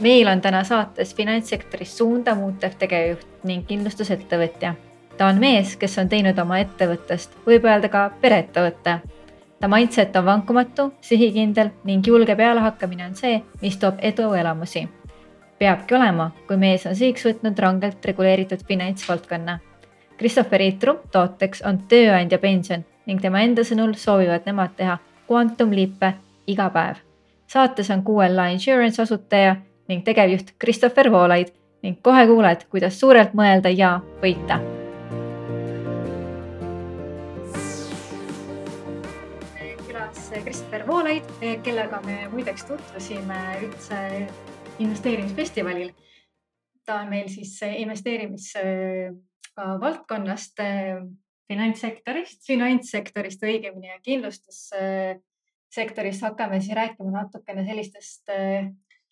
meil on täna saates finantssektoris suunda muutev tegevjuht ning kindlustusettevõtja. ta on mees, kes on teinud oma ettevõttest, võib öelda ka pereettevõtte. ta mindset on vankumatu, sihikindel ning julge pealehakkamine on see, mis toob eduelamusi. peabki olema, kui mees on sihiks võtnud rangelt reguleeritud finantsvaldkonna. Christopher Itru tooteks on tööandja pension ning tema enda sõnul soovivad nemad teha kvantumlippe iga päev saates on QLA Insurance asutaja ning tegevjuht Christopher Voolaid ning kohe kuuled, kuidas suurelt mõelda ja võita. külas Christopher Voolaid, kellega me muideks tutvusime üldse investeerimisfestivalil. ta on meil siis investeerimisvaldkonnast, finantssektorist, finantssektorist õigemini ja kindlustussektorist hakkame siis rääkima natukene sellistest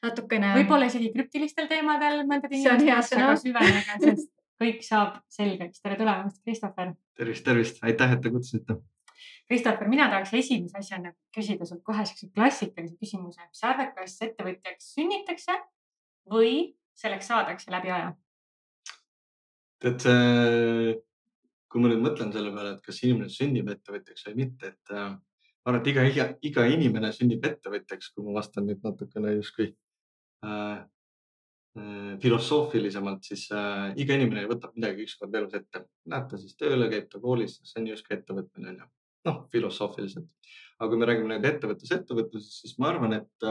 natukene. võib-olla isegi krüptilistel teemadel mõndad inimesed, aga süvenege, sest kõik saab selgeks. tere tulemast, Christopher. tervist, tervist, aitäh, et te kutsusite. Christopher, mina tahaks esimese asjana küsida sult kohe siukse klassikalise küsimuse. sa arvad, kas ettevõtjaks sünnitakse või selleks saadakse läbi aja? tead, kui ma nüüd mõtlen selle peale, et kas inimene sünnib ettevõtjaks või mitte, et äh, ma arvan, et iga, iga, iga inimene sünnib ettevõtjaks, kui ma vastan nüüd natukene justkui filosoofilisemalt, siis äh, iga inimene võtab midagi ükskord elus ette. Läheb ta siis tööle, käib ta koolis, see on justkui ettevõtmine on ju. noh, filosoofiliselt. aga kui me räägime nüüd ettevõtlus, ettevõtlusest, siis ma arvan, et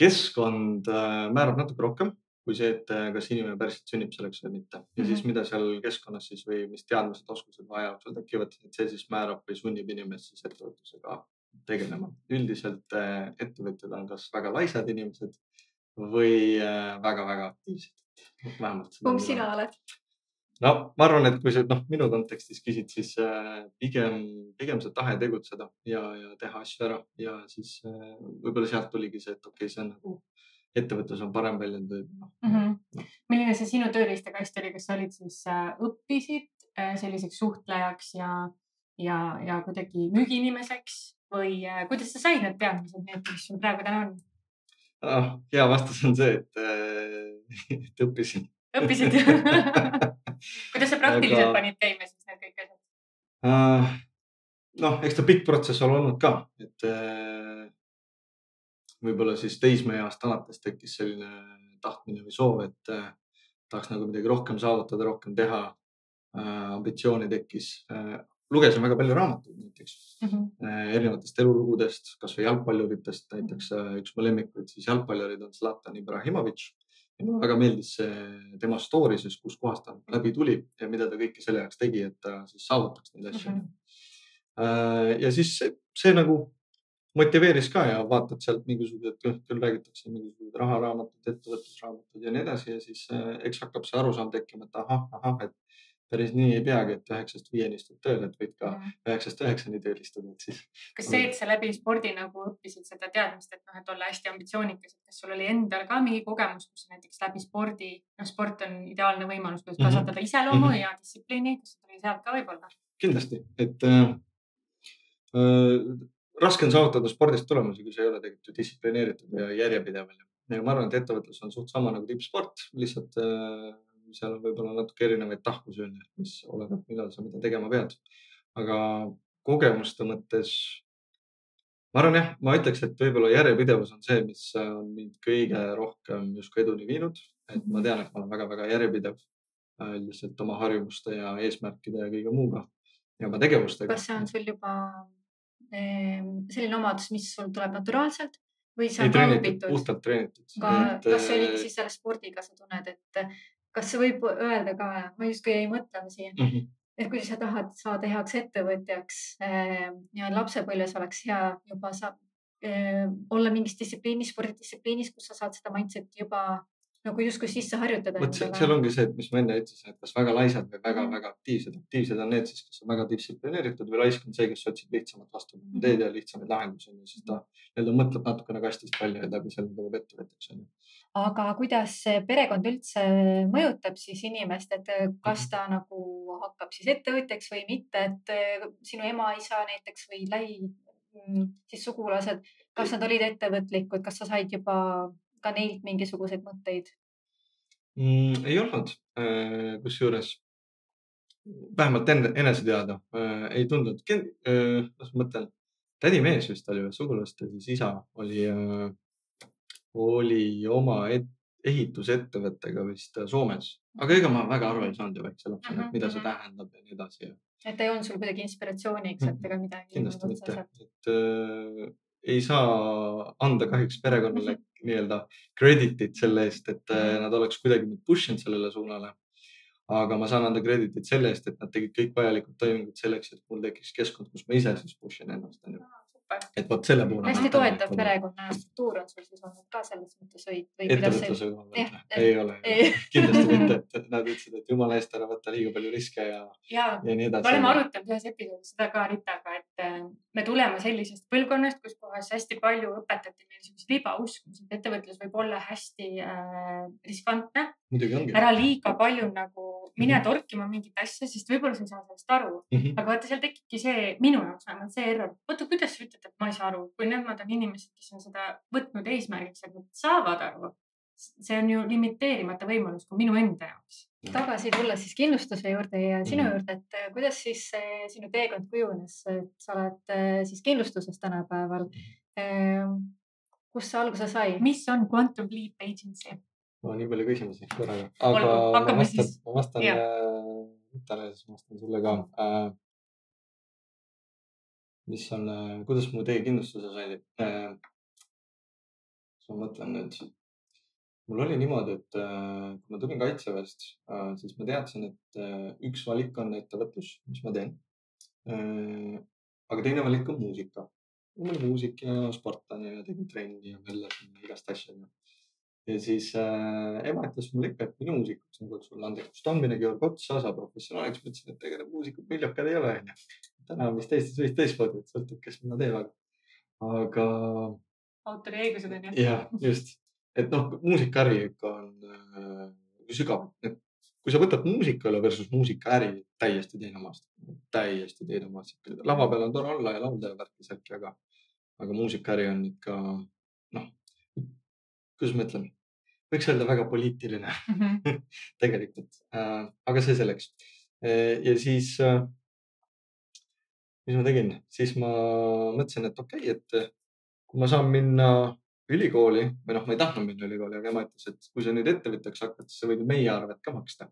keskkond määrab natuke rohkem kui see, et kas inimene päriselt sünnib selleks või mitte. ja mm -hmm. siis, mhm. mida seal keskkonnas siis või mis teadmised, oskused vaja jooksul tekivad, et see siis määrab või sunnib inimest siis ettevõtlusega tegelema. üldiselt äh, ettevõtjad on kas väga laisad inimesed või väga-väga äh, aktiivsed. vähemalt. kumb sina oled? no ma arvan, et kui sa noh, minu kontekstis küsid, siis äh, pigem, pigem see tahe tegutseda ja, ja teha asju ära ja siis võib-olla sealt tuligi see, et okei okay,, see on nagu ettevõtlus on parem väljend või noh mm -hmm. no.. milline see sinu tööriistakast oli, kas sa olid siis õppisid selliseks suhtlejaks ja, ja, ja kuidagi müügiinimeseks või äh, kuidas sa said need teadmised, need, mis sul praegu täna on oh,? hea vastus on see, et äh,, et õppisin. õppisid kuidas sa praktiliselt Aga... panid käima siis need kõik asjad uh,? noh, eks ta pikk protsess ole olnud ka, et äh, võib-olla siis teismeeast alates tekkis selline tahtmine või soov, et äh, tahaks nagu midagi rohkem saavutada, rohkem teha äh,. ambitsiooni tekkis äh, lugesin väga palju raamatuid näiteks mm -hmm. erinevatest elulugudest, kasvõi jalgpalluritest, näiteks äh, üks mu lemmikuid siis jalgpallurid on Zlatan Ibrahimovitš. ja mulle väga meeldis see tema story siis, kuskohast ta läbi tuli ja mida ta kõike selle jaoks tegi, et ta siis saavutaks neid asju mm. -hmm. ja siis see, see nagu motiveeris ka ja vaatad sealt mingisugused, küll räägitakse mingisugused raharaamatud, ettevõtlusraamatud ja nii edasi ja siis eks hakkab see arusaam tekkima, et ahah, ahah, et päris nii ei peagi, et üheksast viieni istud tööl, et võid ka üheksast üheksani tööl istuda, et siis. kas see, et sa läbi spordi nagu õppisid seda teadmist, et noh, et olla hästi ambitsioonikas, et kas sul oli endal ka mingi kogemus, kus näiteks läbi spordi, noh, sport on ideaalne võimalus, kuidas mhm. kasvatada mm -hmm. iseloomu mm -hmm. ja distsipliini, kas see tuli sealt ka võib-olla? kindlasti, et äh, äh, raske on saavutada spordist tulemusi, kui sa ei ole tegelikult ju distsiplineeritud ja järjepidev. ja ma arvan, et ettevõtlus on suht sama nagu tippsport, lihtsalt äh, seal on võib-olla natuke erinevaid ju, mis oleneb, millal sa mida tegema pead. aga kogemuste mõttes ma arvan jah, ma ütleks, et võib-olla järjepidevus on see, mis on mind kõige rohkem justkui eduni viinud, et ma tean, et ma olen väga-väga järjepidev äh, üldiselt oma harjumuste ja eesmärkide ja kõige muuga ja oma tegevustega. kas see on sul juba ehm, selline omadus, mis sul tuleb naturaalselt või see on ka õpitud? puhtalt treenitud. kas see oligi siis selle spordiga, sa tunned, et kas võib öelda ka, ma justkui jäin mõtlema siin mm, -hmm. et kui sa tahad saada heaks ettevõtjaks äh, ja lapsepõlves oleks hea juba saab äh, olla mingis distsipliinis, spordidistsipliinis, kus sa saad seda mindset'i juba nagu justkui sisse harjutada. vot seal ongi see, et mis ma enne ütlesin, et kas väga laisad või väga-väga mhm. aktiivsed. aktiivsed on need siis, kes on väga distsiplineeritud või laisk on see, kes otsib lihtsamat vastupidi teed ja lihtsamaid lahendusi siis ta nii-öelda mõtleb natukene kastist välja ja läbi selle tuleb ettevõtjaks on ju aga kuidas perekond üldse mõjutab siis inimest, et kas ta nagu hakkab siis ettevõtjaks või mitte, et sinu ema-isa näiteks või lähi mm, siis sugulased, kas nad olid ettevõtlikud, kas sa said juba ka neilt mingisuguseid mõtteid? mm,? ei olnud, kusjuures vähemalt enne, enese teada äh, ei tundnud, äh, kuidas ma mõtlen, tädimees vist oli või sugulaste siis isa oli äh,, oli oma et, ehitusettevõttega vist Soomes, aga ega ma väga aru ei saanud ju väikse lapsena mm, -hmm. mida see mhm. tähendab ja nii edasi. et ei olnud sul kuidagi inspiratsiooniks, et ega midagi. kindlasti mitte, et äh, ei saa anda kahjuks perekonnale nii-öelda credit'it selle eest, et äh, nad oleks kuidagi push inud sellele suunale. Aga ma saan anda krediitit selle eest, et nad tegid kõik vajalikud toimingud selleks, et mul tekiks keskkond, kus ma ise siis push in ennast onju et vot selle poole. hästi toetav perekonna struktuur on sul siis olnud ka selles mõttes või, või? ettevõtluse koha pealt või? ei ole, kindlasti mitte, et nad ütlesid, et jumala eest ära võta liiga palju riske ja, ja, ja nii edasi. me oleme arutanud ühes episoodis seda ka Ritaga, et äh, me tuleme sellisest põlvkonnast, kus kohas hästi palju õpetati meil siukseid libauskumusi, et ettevõtlus võib olla hästi äh, riskantne. ära liiga palju nagu mine mm -hmm. torkima mingit asja, sest võib-olla sa ei saa sellest aru mm. -hmm. aga vaata, seal tekibki see minu jaoks vähemalt see error. oota, kuidas sa ütled, et ma ei saa aru, kui nemad on inimesed, kes on seda võtnud eesmärgiks, et nad saavad aru. see on ju limiteerimata võimalus ka minu enda jaoks. tagasi tulles siis kindlustuse juurde ja sinu mhm. juurde, et äh, kuidas siis sinu teekond kujunes, et sa oled äh, siis kindlustuses tänapäeval. Ehm, kust see alguse sai? mis on Quantum Leap Agency? no nii palju küsimusi korraga, aga Olgu, ma vastan, ma vastan Vitale, siis ma vastan sulle ka äh, mis on, äh, kuidas mu teekindlustuse sai äh,? siis ma mõtlen nüüd. mul oli niimoodi, et äh, kui ma tulin kaitseväest äh,, siis ma teadsin, et äh, üks valik on ettevõtlus, mis ma teen äh,. aga teine valik on muusika. mul oli muusik ja sportlane ja tegin trenni ja möllasin igast asja ja siis äh, ema ütles mulle ikka, et mine muusikuks, nagu sulle andekust on, mine Georg Otsa, saa professionaaliks. ma ütlesin, et ega need muusikud viljakad ei ole, onju. täna on vist Eestis vist teistmoodi, et sõltub, kes mida teeb, aga, autoriõigused on ju. jah, just, et noh, muusikaäri ikka on äh, sügav, et kui sa võtad muusika üle versus muusikaäri, täiesti teine maastik, täiesti teine maastik. lava peal on tore olla ja laulda ja värki särki, aga, aga muusikaäri on ikka noh kuidas ma ütlen, võiks öelda väga poliitiline mm -hmm. tegelikult äh,, aga see selleks äh,. ja siis äh,, mis ma tegin, siis ma mõtlesin, et okei okay,, et kui ma saan minna ülikooli või noh, ma ei tahtnud minna ülikooli, aga ema ütles, et kui sa nüüd ettevõtjaks hakkad, siis sa võid meie arved ka maksta.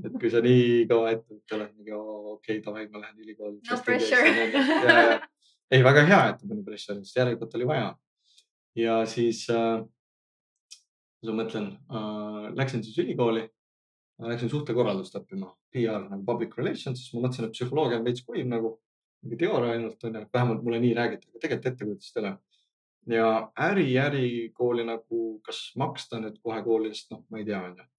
et kui sa nii kaua ettevõtja oled, mingi okei okay,, davai, ma lähen ülikooli. no pressure. ei, väga hea, et ta pani pressure'i, sest järelikult oli vaja. ja siis äh, ma mõtlen äh,, läksin siis ülikooli, läksin suhtekorraldust õppima, PR nagu public relations, siis ma mõtlesin, et psühholoogia on veits kuiv nagu, mingi teooria ainult on ju, vähemalt mulle nii räägiti, aga tegelikult ettekujutust ei ole. ja äri, ärikooli nagu, kas maksta nüüd kohe koolist, noh, ma ei tea, on ju.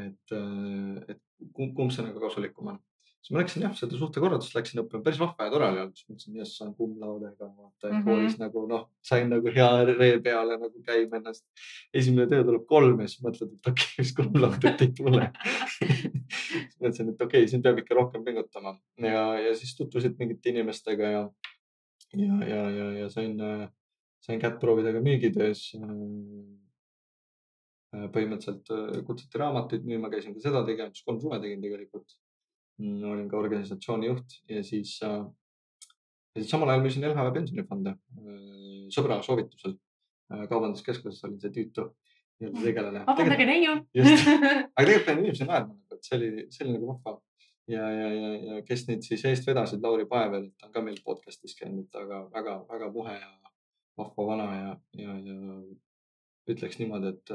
et, äh, et kumb see nagu kasulikum on siis ma läksin jah, seda suhtekorraldust läksin õppima, päris vahva ja tore oli alguses, mõtlesin, jess, saan kummlaudega vaata. Mm -hmm. koolis nagu noh, sain nagu hea ree peale nagu käima ennast. esimene töö tuleb kolm ja siis mõtled, et okei okay,, mis kummlaudet ei tule siis mõtlesin, et okei okay,, siin peab ikka rohkem pingutama. Ja, ja siis tutvusid mingite inimestega ja, ja, ja, ja, ja sain, sain kätt proovida ka müügitöös. Põhimõtteliselt kutsuti raamatuid müüma, käisin ka seda tegemas, kolm suve tegin tegelikult olin ka organisatsiooni juht ja siis, äh, ja siis samal ajal müüsin LHV pensionifonde äh, sõbra soovitusel. Äh, kaubanduskeskuses olin see tüütu nii-öelda tegelane. vabandage neiu. aga tegelikult pean inimesi naerma et see oli, see oli nagu vahva. ja, ja, ja, ja kes neid siis eest vedasid, Lauri Paevel, ta on ka meil podcast'is käinud, aga väga-väga muhe ja vahva vana ja, ja, ja ütleks niimoodi, et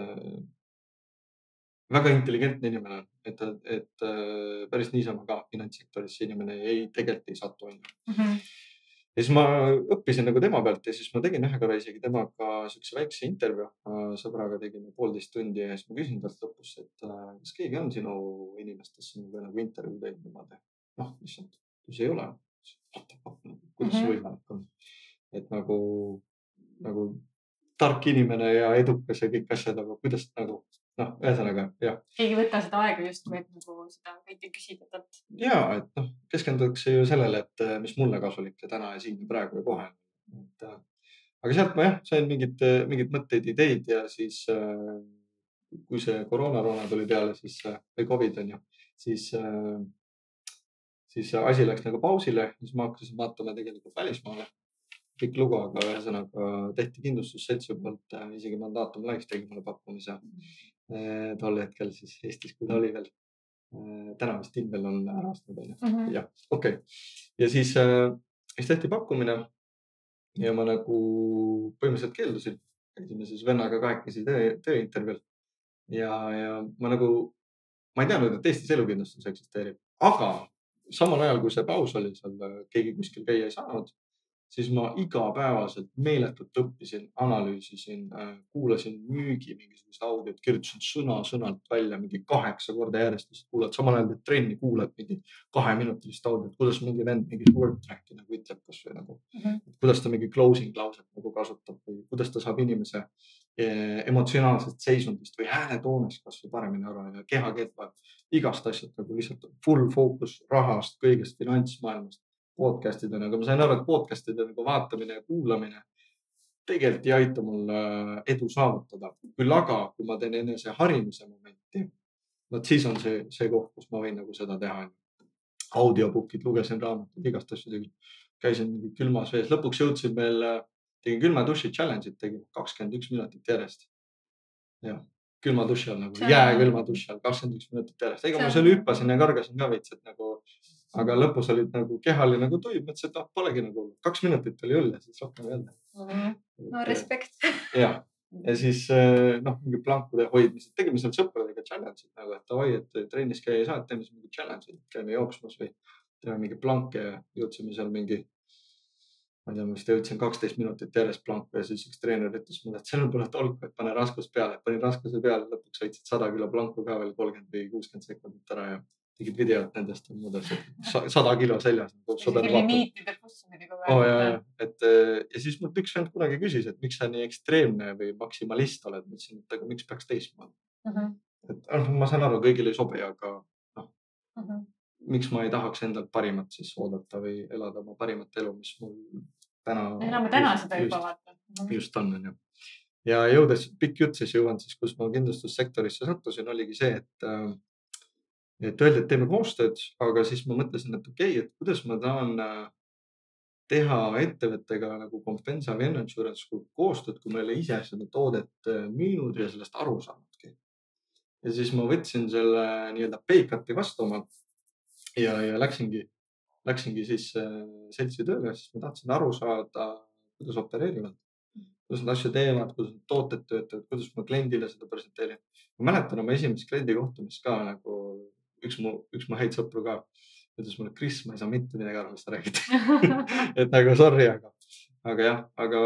väga intelligentne inimene, et, et äh, päris niisama ka finantssektorisse inimene ei, tegelikult ei satu onju mm. -hmm. ja siis ma õppisin nagu tema pealt ja siis ma tegin ühe korra isegi temaga siukse väikse intervjuu. sõbraga tegime poolteist tundi ja siis ma küsin talt lõpus, et äh, kas keegi on sinu inimestest sinuga nagu intervjuu teinud niimoodi. noh, kui see ei ole, kuidas see mhm. võimalik on? et nagu, nagu tark inimene ja edukas ja kõik asjad, aga kuidas nagu noh, ühesõnaga jah. keegi ei võta seda aega justkui, et nagu seda kõike küsida talt. ja, et noh, keskendutakse ju sellele, et äh, mis mulle kasulik ja täna ja siin ja praegu ja kohe. et, äh, aga sealt ma jah sain mingeid, mingeid mõtteid, ideid ja siis äh, kui see koroona-roona tuli peale, siis või Covid on ju, siis, siis asi läks nagu pausile, siis ma hakkasin vaatama tegelikult välismaale. pikk lugu, aga ühesõnaga tehti kindlustusseltsi poolt isegi Mandatum Life tegi mulle pakkumise tol hetkel siis Eestis, kui ta oli veel täna vist Invel on ära ostnud, onju. Mhm. jah, okei okay. ja siis, siis tehti pakkumine. ja ma nagu põhimõtteliselt keeldusin, käisime siis vennaga kahekesi töö, tööintervjuul. ja, ja ma nagu, ma ei teadnud, et Eestis elukindlustus eksisteerib, aga samal ajal, kui see paus oli seal, keegi kuskil käia ei saanud siis ma igapäevaselt meeletult õppisin, analüüsisin, äh, kuulasin müügi mingisugust audiot, kirjutasin sõna-sõnalt välja mingi kaheksa korda järjest, lihtsalt kuulad, samal ajal teed trenni, kuulad mingi kaheminutilist audiot, kuidas mingi vend mingit word track'i nagu ütleb, kasvõi nagu mm, -hmm. kuidas ta mingi closing lauset nagu kasutab või kuidas ta saab inimese eh, emotsionaalsest seisundist või hääletoonest kasvõi paremini aru ja kehakeelt vajab igast asjast nagu lihtsalt full fookus rahast, kõigest finantsmaailmast podcast idena, aga ma sain aru, et podcast'ide nagu vaatamine ja kuulamine tegelikult ei aita mul äh, edu saavutada. küll aga, kui ma teen enese harimise momenti, vot siis on see, see koht, kus ma võin nagu seda teha. audiobook'id, lugesin raamatuid, igast asju tegin. käisin külmas vees, lõpuks jõudsin veel, äh, tegin külma duši challenge'it, tegin kakskümmend üks minutit järjest. jah, külma duši all nagu, jääkülma duši all, kakskümmend üks minutit järjest. ega ma seal hüppasin ja kargasin ka veits, et nagu aga lõpus olid nagu kehal oli nagu tuim, mõtlesin, et ah, polegi nagu kaks minutit oli õll ja siis rohkem ei olnud mm. -hmm. no respekt. ja, ja siis eh, noh, mingi plankude hoidmised, tegime seal sõpradega challenge'id nagu, et davai, et trennis käia ei saa, et teeme siis mingi challenge'id, käime jooksmas või teeme mingi planke ja jõudsime seal mingi. ma ei tea, ma vist jõudsin kaksteist minutit järjest planku ja siis üks treener ütles mulle, et seal pole tolku, et pane raskust peale, panin raskuse peale, lõpuks sõitsid sada kilo planku ka veel kolmkümmend või kuuskümmend sekundit ära ja tegid videot nendest on muudest, sada kilo seljas limiitide pussimine kogu aeg. ja, ja, et eh, ja siis mult üks vend kunagi küsis, et miks sa nii ekstreemne või maksimalist oled. ma ütlesin, et aga miks peaks teistmoodi uh. -huh. et noh, ma saan aru, kõigile ei sobi, aga noh uh -huh. miks ma ei tahaks endalt parimat siis oodata või elada oma parimat elu, mis mul täna. elame täna seda juba vaata. just on, on ju ja jõudes, pikk jutt siis jõuan siis, kus ma kindlustussektorisse sattusin, oligi see, et äh, et öeldi, et teeme koostööd, aga siis ma mõtlesin, et okei okay,, et kuidas ma tahan äh, teha ettevõttega nagu Compensa või Insurance koostööd, kui ma ei ole ise seda toodet äh, müünud ja sellest aru saanudki. ja siis ma võtsin selle nii-öelda pay-cut'i vastu oma ja, ja läksingi, läksingi siis äh, seltsi tööle, sest ma tahtsin aru saada, kuidas opereerivad, kuidas nad asju teevad, kuidas need tooted töötavad, kuidas ma kliendile seda presenteerin. ma mäletan oma esimest kliendi kohtumist ka nagu üks mu, üks mu häid sõpru ka ütles mulle, Kris, ma ei saa mitte midagi aru, mis sa räägid et nagu sorry, aga, aga jah, aga,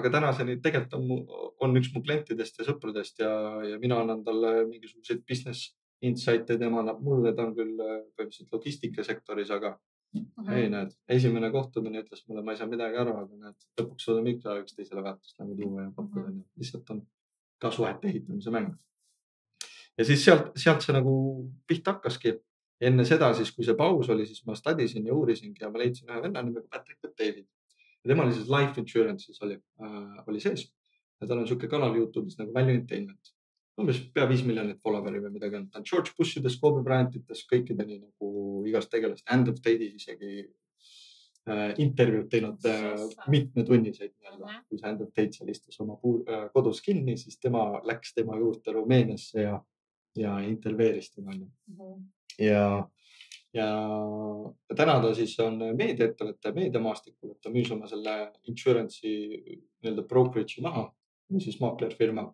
aga tänaseni tegelikult on on üks mu klientidest ja sõpradest ja, ja mina annan talle mingisuguseid business insight'e, tema annab mulle, ta on küll äh, põhimõtteliselt logistikasektoris, aga uh -huh. ei näed, esimene kohtumine ütles mulle, ma ei saa midagi aru, aga näed, lõpuks suudame ikka üksteisele väärtust nagu tuua ja pakkuda uh -huh., lihtsalt on ka suhete ehitamise mäng ja siis sealt, sealt see nagu pihta hakkaski. enne seda siis, kui see paus oli, siis ma studisin ja uurisingi ja ma leidsin ühe venna nimega Patrick David. ja temal oli siis life insurance'is oli äh,, oli sees ja tal on niisugune kanal Youtube'is nagu Value Entertainment. umbes pea viis miljonit follower'i või midagi on, ta on George Bushides, Kobe Bryantites, kõikideni nagu igast tegelast, Hand of Tate'is isegi äh, intervjuud teinud äh, mitmetunniseid nii-öelda, kui see Hand of Tate seal istus oma puu, äh, kodus kinni, siis tema läks tema juurde Rumeeniasse ja ja intervjueeris teda onju mm. -hmm. ja, ja täna ta siis on meediaettevõte, meediamaastikul, et ta müüs oma selle insurance'i nii-öelda brokerage'i maha või siis maaklerfirma.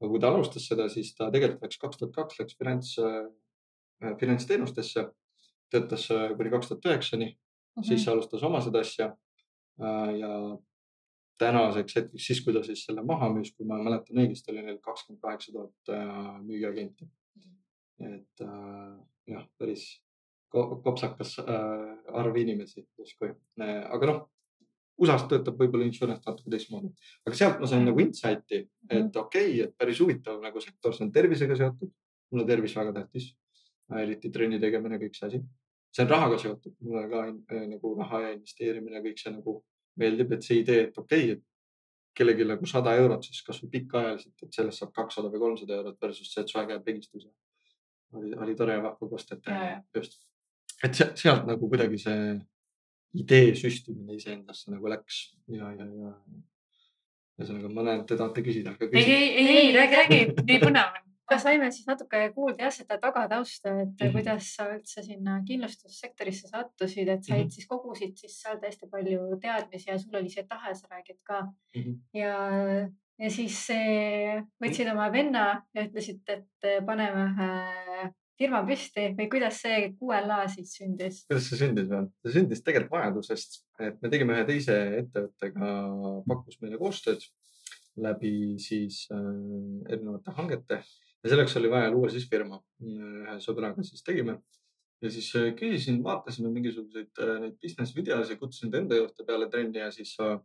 aga kui ta alustas seda, siis ta tegelikult läks kaks tuhat kaks läks finants äh,, finantsteenustesse, töötas äh, kuni kaks tuhat üheksani siis alustas oma seda asja äh,. ja tänaseks hetkeks, siis kui ta siis selle maha müüs, kui ma mäletan õigesti, oli neil kakskümmend kaheksa tuhat müügiagenti et äh, jah, päris kopsakas äh, arv inimesi justkui aga noh. USA-s töötab võib-olla insurance natuke teistmoodi, aga sealt ma sain nagu insight'i, et mhm. okei okay,, et päris huvitav nagu sektor, see on tervisega seotud. mulle tervis väga tähtis, eriti trenni tegemine, kõik see asi. see on rahaga seotud, mulle ka äh, nagu raha ja investeerimine, kõik see nagu meeldib, et see idee, et okei okay,, et kellelgi nagu sada eurot, siis kasvõi pikaajaliselt, et sellest saab kakssada või kolmsada eurot versus see, et su äge pegistus oli, oli tore vahva kostet. just, et sealt nagu kuidagi see idee süstimine iseendasse nagu läks ja, ja, ja. ühesõnaga, ma näen, et te tahate küsida. ei, ei, ei, ei, räägi, räägi, nii põnev on ka saime siis natuke kuulda jah, seda tagatausta, et mm -hmm. kuidas sa üldse sinna kindlustussektorisse sattusid, et said mm -hmm. siis kogusid siis sealt hästi palju teadmisi ja sul oli see tahe, sa räägid ka mm. -hmm. ja, ja siis võtsid oma venna ja ütlesid, et paneme ühe firma püsti või kuidas see QLA siis sündis? kuidas see sündis või? see sündis tegelikult vajadusest, et me tegime ühe teise ettevõttega, pakkus meile koostööd läbi siis äh, erinevate hangete ja selleks oli vaja luua siis firma. ühe sõbraga siis tegime ja siis küsisin, vaatasime mingisuguseid neid business videosid, kutsusin ta enda juurde peale trenni ja siis äh,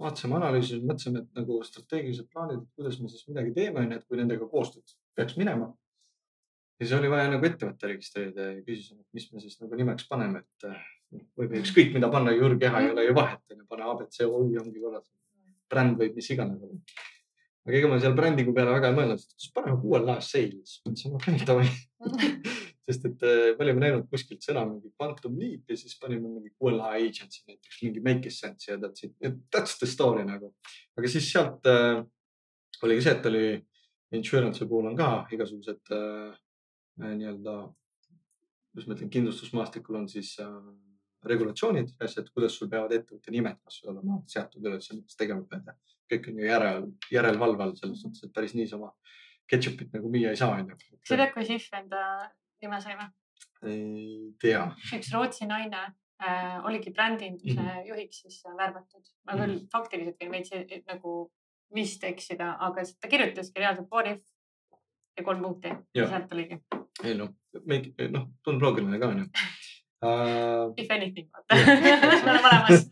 vaatasime, analüüsisime, mõtlesime, et nagu strateegilised plaanid, kuidas me siis midagi teeme, onju, et kui nendega koostööd peaks minema. ja siis oli vaja nagu ettevõtte registreerida ja küsisin, et mis me siis nagu nimeks paneme, et võib ükskõik mida panna, Jürg Keha ei ole ju vahet, onju, pane abc, oi ongi korras. bränd võib mis iganes olla aga ega ma seal brändingu peale väga ei mõelnud, siis paneme laes sales. mõtlesin, okei okay,, davai sest et äh, me olime näinud kuskilt sõna mingi quantum leap ja siis panime mingi QLA agency näiteks mingi make sense ja that's it, that's the story nagu. aga siis sealt äh, oli ka see, et oli insurance'i puhul on ka igasugused äh, äh nii-öelda, kuidas ma ütlen, kindlustusmaastikul on siis äh, regulatsioonid, asjad, kuidas sul peavad ettevõtte nimed kasvõi olema seatud üles, mis tegema pead ja kõik on ju järel, järelevalve all selles suhtes, et päris niisama ketšupit nagu müüa ei saa, onju. sa tead, kui Sihv enda nime sai või? ei tea. üks Rootsi naine äh, oligi brändinduse mm -hmm. juhiks siis värvatud. ma küll mm -hmm. faktiliselt võin veits nagu vist eksida, aga ta kirjutaski reaalselt what if ja kolm punkti ja sealt oligi. ei noh, noh, tundub loogiline ka onju uh.... If anything, vaata me oleme olemas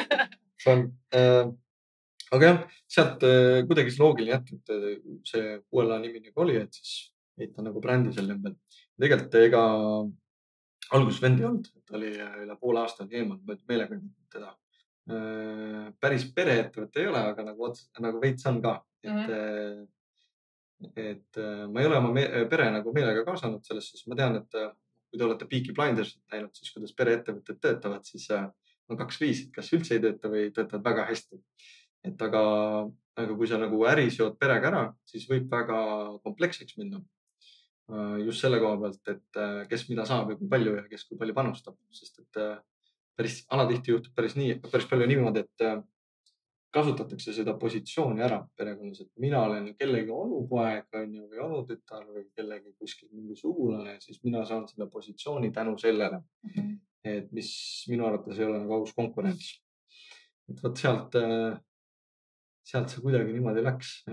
see on uh, aga jah, sealt äh, kuidagi see loogiline jätk, et äh, see QLA nimi nagu oli, et siis heita nagu brändi selle ümber. Tegelikult ega alguses vend ei olnud, ta oli äh, üle poole aasta eemal, ma meelega teda. päris pereettevõte ei ole, aga nagu otseselt nagu veits on ka, et mm. -hmm et ma ei ole oma pere nagu meelega kaasanud sellesse, sest ma tean, et kui te olete Peaky Blindersit näinud, siis kuidas pereettevõtted töötavad, siis on kaks viisi, kas üldse ei tööta või töötavad väga hästi et aga, aga kui sa nagu äri seod perega ära, siis võib väga kompleksseks minna. Äh, just selle koha pealt, et äh, kes mida saab ja kui palju ja kes kui palju panustab, sest et äh, päris alatihti juhtub päris nii, päris palju niimoodi, et kasutatakse seda positsiooni ära perekonnas, et mina olen kellegi onupoeg on ju või onutütar või kellegi kuskil mingi sugulane, siis mina saan selle positsiooni tänu sellele mm. -hmm. et mis minu arvates ei ole nagu aus konkurents. et vot sealt sealt see kuidagi niimoodi läks.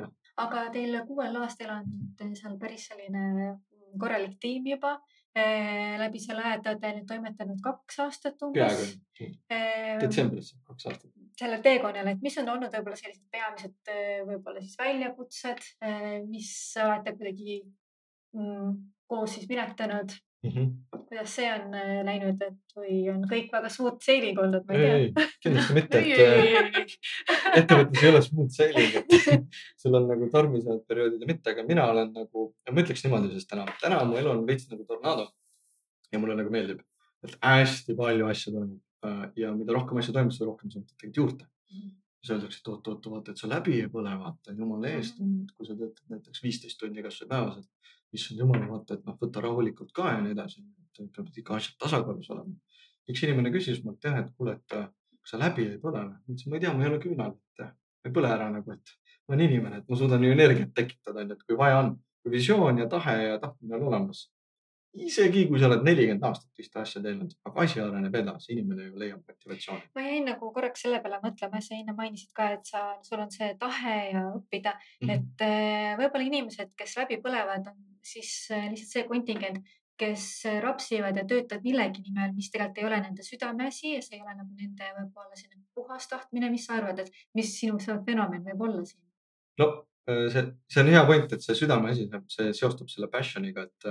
Aga teil kuuel aastal on seal päris selline korralik tiim juba eh, läbi selle aja, te olete nüüd toimetanud kaks aastat umbes. ehm, detsembris kaks aastat. sellel teekonnal, et mis on olnud võib-olla sellised peamised eh, võib-olla siis väljakutsed, eh, mis olete kuidagi mm, koos siis minetanud mm. -hmm. kuidas see on äh, läinud, et või on kõik väga smooth sailing olnud, ma ei tea. kindlasti mitte, et äh, ettevõttes ei ole smooth sailing, et sul on nagu tormised perioodid ja mitte, aga mina olen nagu, ma ütleks niimoodi, sest täna, täna mu elu on veits nagu tornaado. ja mulle nagu meeldib, et hästi palju asju toimub äh, ja mida rohkem asju toimub, seda rohkem sa võtad tegelikult juurde mm. -hmm siis öeldakse, et oot, oot, vaata, et sa läbi ei põle, vaata jumala eest, mhm. kui sa töötad näiteks viisteist tundi kasvõi päevas, et issand jumal, vaata, et noh, võta rahulikult ka ja nii edasi. peavad ikka asjad tasakaalus olema. üks inimene küsis mult jah, et kuule, et kas sa läbi ei põle või? ma ütlesin, ma ei tea, ma ei ole küünal, et ma ei põle ära nagu, et ma olen inimene, et ma suudan ju energiat tekitada, onju, et kui vaja on, visioon ja tahe ja tahtmine on olemas, isegi kui sa oled nelikümmend aastat vist asja teinud, aga asi areneb edasi, inimene ju leiab motivatsiooni. ma jäin nagu korraks selle peale mõtlema, sa enne mainisid ka, et sa, sul on see tahe ja õppida mm, -hmm. et äh, võib-olla inimesed, kes läbi põlevad, on siis äh, lihtsalt see kontingent, kes rapsivad ja töötavad millegi nimel, mis tegelikult ei ole nende südameasi ja see ei ole nagu nende võib-olla selline puhas tahtmine. mis sa arvad, et mis sinu see fenomen võib olla siin? no äh, see, see on hea point, et see südameasi, see seostub selle passion'iga, et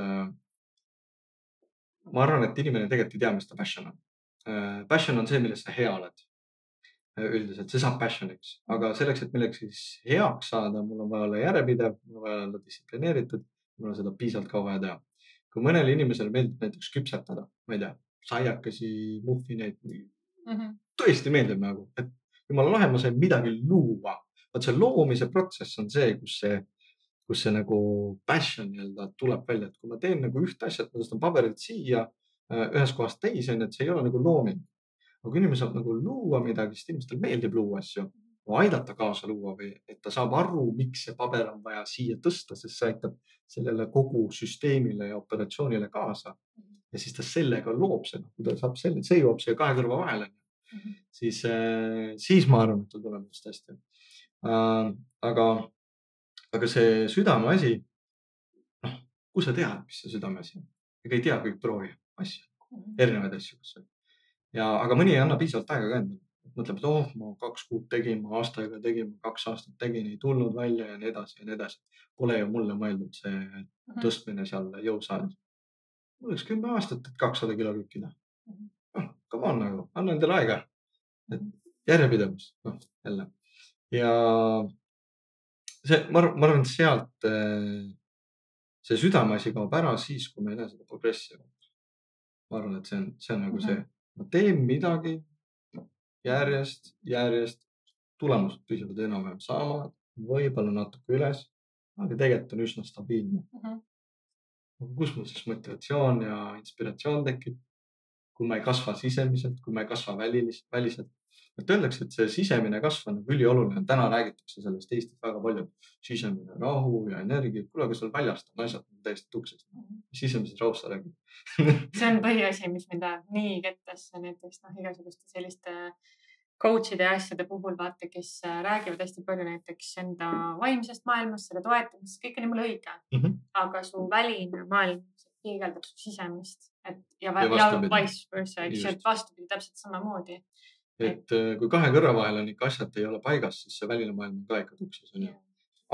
ma arvan, et inimene tegelikult ei tea, mis ta passion on. Äh, passion on see, milles sa hea oled. üldiselt, see saab passion'iks, aga selleks, et millekski siis heaks saada, mul on vaja olla järjepidev, mul on vaja olla distsiplineeritud, mul on seda piisavalt kaua vaja teha. kui mõnele inimesele meeldib näiteks küpsetada, ma ei tea, saiakesi, muffineid mm, -hmm. tõesti meeldib nagu, et jumala lahe, ma sain midagi luua. vot see loomise protsess on see, kus see, kus see nagu passion nii-öelda tuleb välja, et kui ma teen nagu ühte asja, et ma tõstan paberit siia äh, ühest kohast teise, onju, et see ei ole nagu looming aga kui inimene saab nagu luua midagi, sest inimestele meeldib luua asju, aidata kaasa luua või et ta saab aru, miks see paber on vaja siia tõsta, sest see aitab sellele kogu süsteemile ja operatsioonile kaasa. ja siis ta sellega loob seda, kui ta saab selle, see jõuab siia kahe kõrva vahele mm, -hmm. siis, äh, siis ma arvan, et tal tuleb just hästi äh,. aga, aga see südameasi, noh, kus sa tead, mis see südameasi on? ega ei tea kõik proovi asju, mhm. erinevaid asju, kas ja, aga mõni ei anna piisavalt aega ka endale. mõtleb, et oh, ma kaks kuud tegin, ma aasta aega tegin, kaks aastat tegin, ei tulnud välja ja nii edasi ja nii edasi. Pole ju mulle mõeldud see mhm. tõstmine seal jõusaalis. mul läks kümme aastat, et kakssada kilo lükkida. Mhm. noh, come on nagu, anna endale aega. et järjepidevus, noh jälle ja see, ma arvan, ma arvan, et sealt eh, see südameasi kaob ära siis, kui me ei näe seda progressi. ma arvan, et see on, see on nagu -hmm. see ma teen midagi järjest, järjest, tulemused püsivad enam-vähem samad, võib-olla natuke üles, aga tegelikult on üsna stabiilne mm. -hmm. kus mul siis motivatsioon ja inspiratsioon tekib? kui ma ei kasva sisemiselt, kui ma ei kasva välilis, väliselt, et öeldakse, et see sisemine kasv on nagu ülioluline, täna räägitakse sellest Eestis väga palju. sisemine rahu ja energia, kuule, aga seal väljast on asjad täiesti tuksed sisemises rahus sa räägid? See on põhiasi, mis mind ajab nii kettasse näiteks noh, igasuguste selliste coach'ide ja asjade puhul vaata, kes äh, räägivad hästi palju näiteks enda vaimsest maailmast, selle toetamisest, kõik on jumala õige. Mm. -hmm. aga su väline maailm peegeldab su sisemist, et ja, ja, ja vice versa, eks ju, et vastupidi täpselt samamoodi et äh, kui kahe kõrva vahel on ikka asjad ei ole paigas, siis see väline maailm on ka ikka tuksis onju.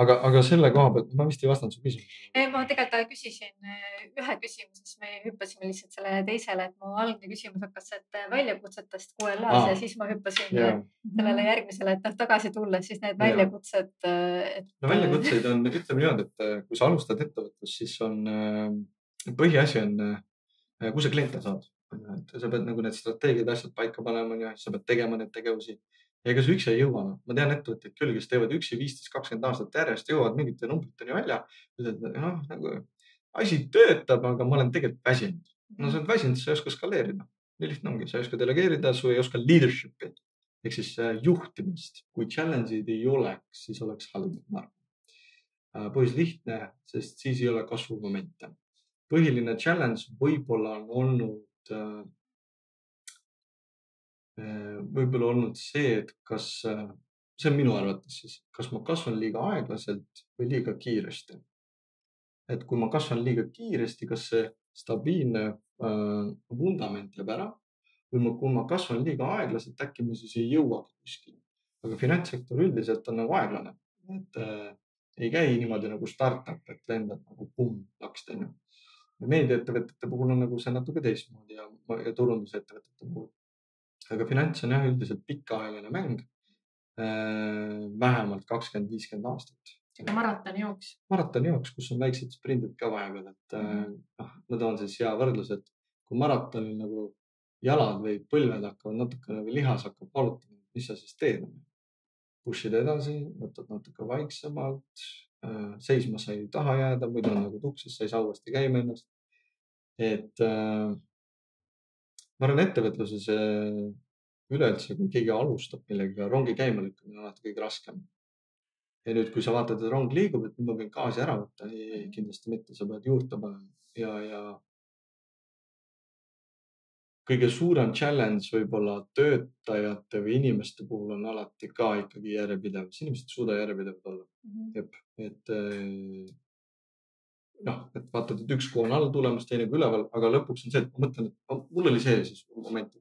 aga, aga selle koha pealt ma vist ei vastanud su küsimusele. ma tegelikult küsisin äh, ühe küsimuse, siis me hüppasime lihtsalt sellele teisele, et mu algne küsimus hakkas sealt äh, väljakutsetest QLA-s ja siis ma hüppasin yeah. sellele järgmisele, et noh tagasi tulles siis need väljakutsed et.... no väljakutseid on, ütleme niimoodi, et kui sa alustad ettevõtlust, siis on põhiasi on, kus sa kliente saad et sa pead nagu need strateegiad, asjad paika panema, onju, sa pead tegema neid tegevusi. ja ega sa üksi ei jõua, noh, ma tean ettevõtteid küll, kes teevad üksi viisteist, kakskümmend aastat järjest, jõuavad mingite numbriteni välja. ütlevad, noh nagu asi töötab, aga ma olen tegelikult väsinud. no sa oled väsinud, sa ei oska skaleerida. nii lihtne ongi, sa ei oska delegeerida, sa ei oska leadership'i ehk siis äh, juhtimist. kui challenge'id ei oleks, siis oleks halb, ma arvan. Äh, põhjus lihtne, sest siis ei ole kasvumomente. põhiline challenge võib-olla on olnud Äh, äh, võib-olla olnud see, et kas, äh, see on minu arvates siis, kas ma kasvan liiga aeglaselt või liiga kiiresti. et kui ma kasvan liiga kiiresti, kas see stabiilne vundament jääb ära või ma, kui ma kasvan liiga aeglaselt, äkki ma siis ei jõuagi kuskile. aga finantssektor üldiselt on nagu aeglane, et äh, ei käi niimoodi nagu startup, et lendad nagu pumm, lakst onju meediaettevõtete puhul on nagu see natuke teistmoodi ja, ja turundusettevõtete puhul. aga finants on jah, üldiselt pikaajaline mäng äh,. vähemalt kakskümmend, viiskümmend aastat. maratonijooks. maratonijooks, kus on väiksed sprindid ka vahepeal, et äh, mhm. noh, ma toon siis hea võrdluse, et kui maratonil nagu jalad või põlved hakkavad natukene või lihas hakkab valutama, mis sa siis teed? Push'id edasi, võtad natuke vaiksemalt, Äh, seisma sa ei taha jääda, muidu on nagu tuksis, sa ei saa uuesti käima ennast. Et äh, ma arvan, ettevõtluses äh, üleüldse, kui keegi alustab millegagi, rongi käima lükkamine on alati kõige raskem. ja nüüd, kui sa vaatad, et rong liigub, et nüüd ma võin gaasi ära võtta, ei, ei kindlasti mitte, sa pead juurde panema ja, ja kõige suurem challenge võib-olla töötajate või inimeste puhul on alati ka ikkagi järjepidevus, inimesed ei suuda järjepidevad olla mm. -hmm. jep, et eh, noh, et vaatad, et üks kuu on all tulemas, teine kui üleval, aga lõpuks on see, et ma mõtlen, et mul oli see siis moment.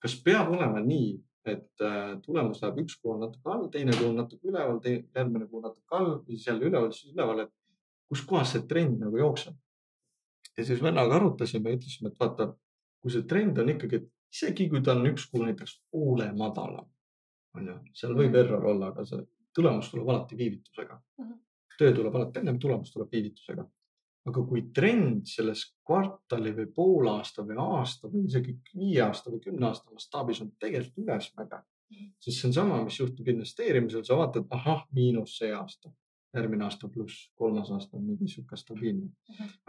kas peab olema nii, et äh, tulemus läheb üks kuu on natuke all, teine kuu on natuke üleval, järgmine kuu natuke all või siis jälle üleval, siis üleval, et kus kohas see trend nagu jookseb. ja siis vennaga arutasime ja ütlesime, et vaata kui see trend on ikkagi, et isegi kui ta on üks kuu näiteks poole madalam, on ju, seal võib error olla, aga see tulemus tuleb alati viivitusega Mhm. töö tuleb alati ennem, tulemus tuleb viivitusega. Aga kui trend selles kvartali või poolaasta või aasta või isegi viie aasta või kümne aasta mastaabis on tegelikult ülesmäge, siis see on sama, mis juhtub investeerimisel, sa vaatad, ahah, miinus see aasta, järgmine aasta pluss, kolmas aasta on mingi sihuke stabiilne.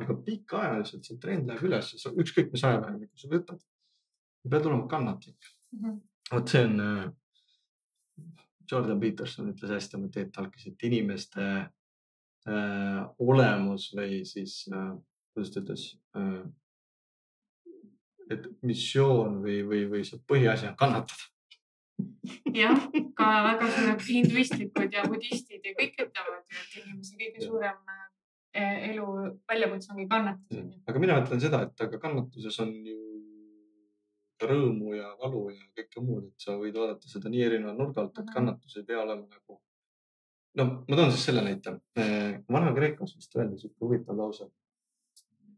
aga pikaajaliselt see trend läheb üles, ükskõik mis ajavahemikku sa võtad, pead olema kannatlik. vot see on äh, Jordan Peterson ütles hästi oma TED Talkis, et inimeste äh, olemus või siis äh,, kuidas ütles äh,, et missioon või, või, või see põhiasi on kannatada. jah, ka väga suured hinduistlikud ja budistid ja kõik ütlevad ju, et inimese kõige suurem äh, elu väljakutse ongi kannatus. aga mina ütlen seda, et aga kannatuses on ju rõõmu ja valu ja kõike muud, et sa võid vaadata seda nii erineva nurga alt, et kannatus ei pea olema nagu. No ma toon siis selle näite. Vana-Kreekas vist öeldi sihuke huvitav lause.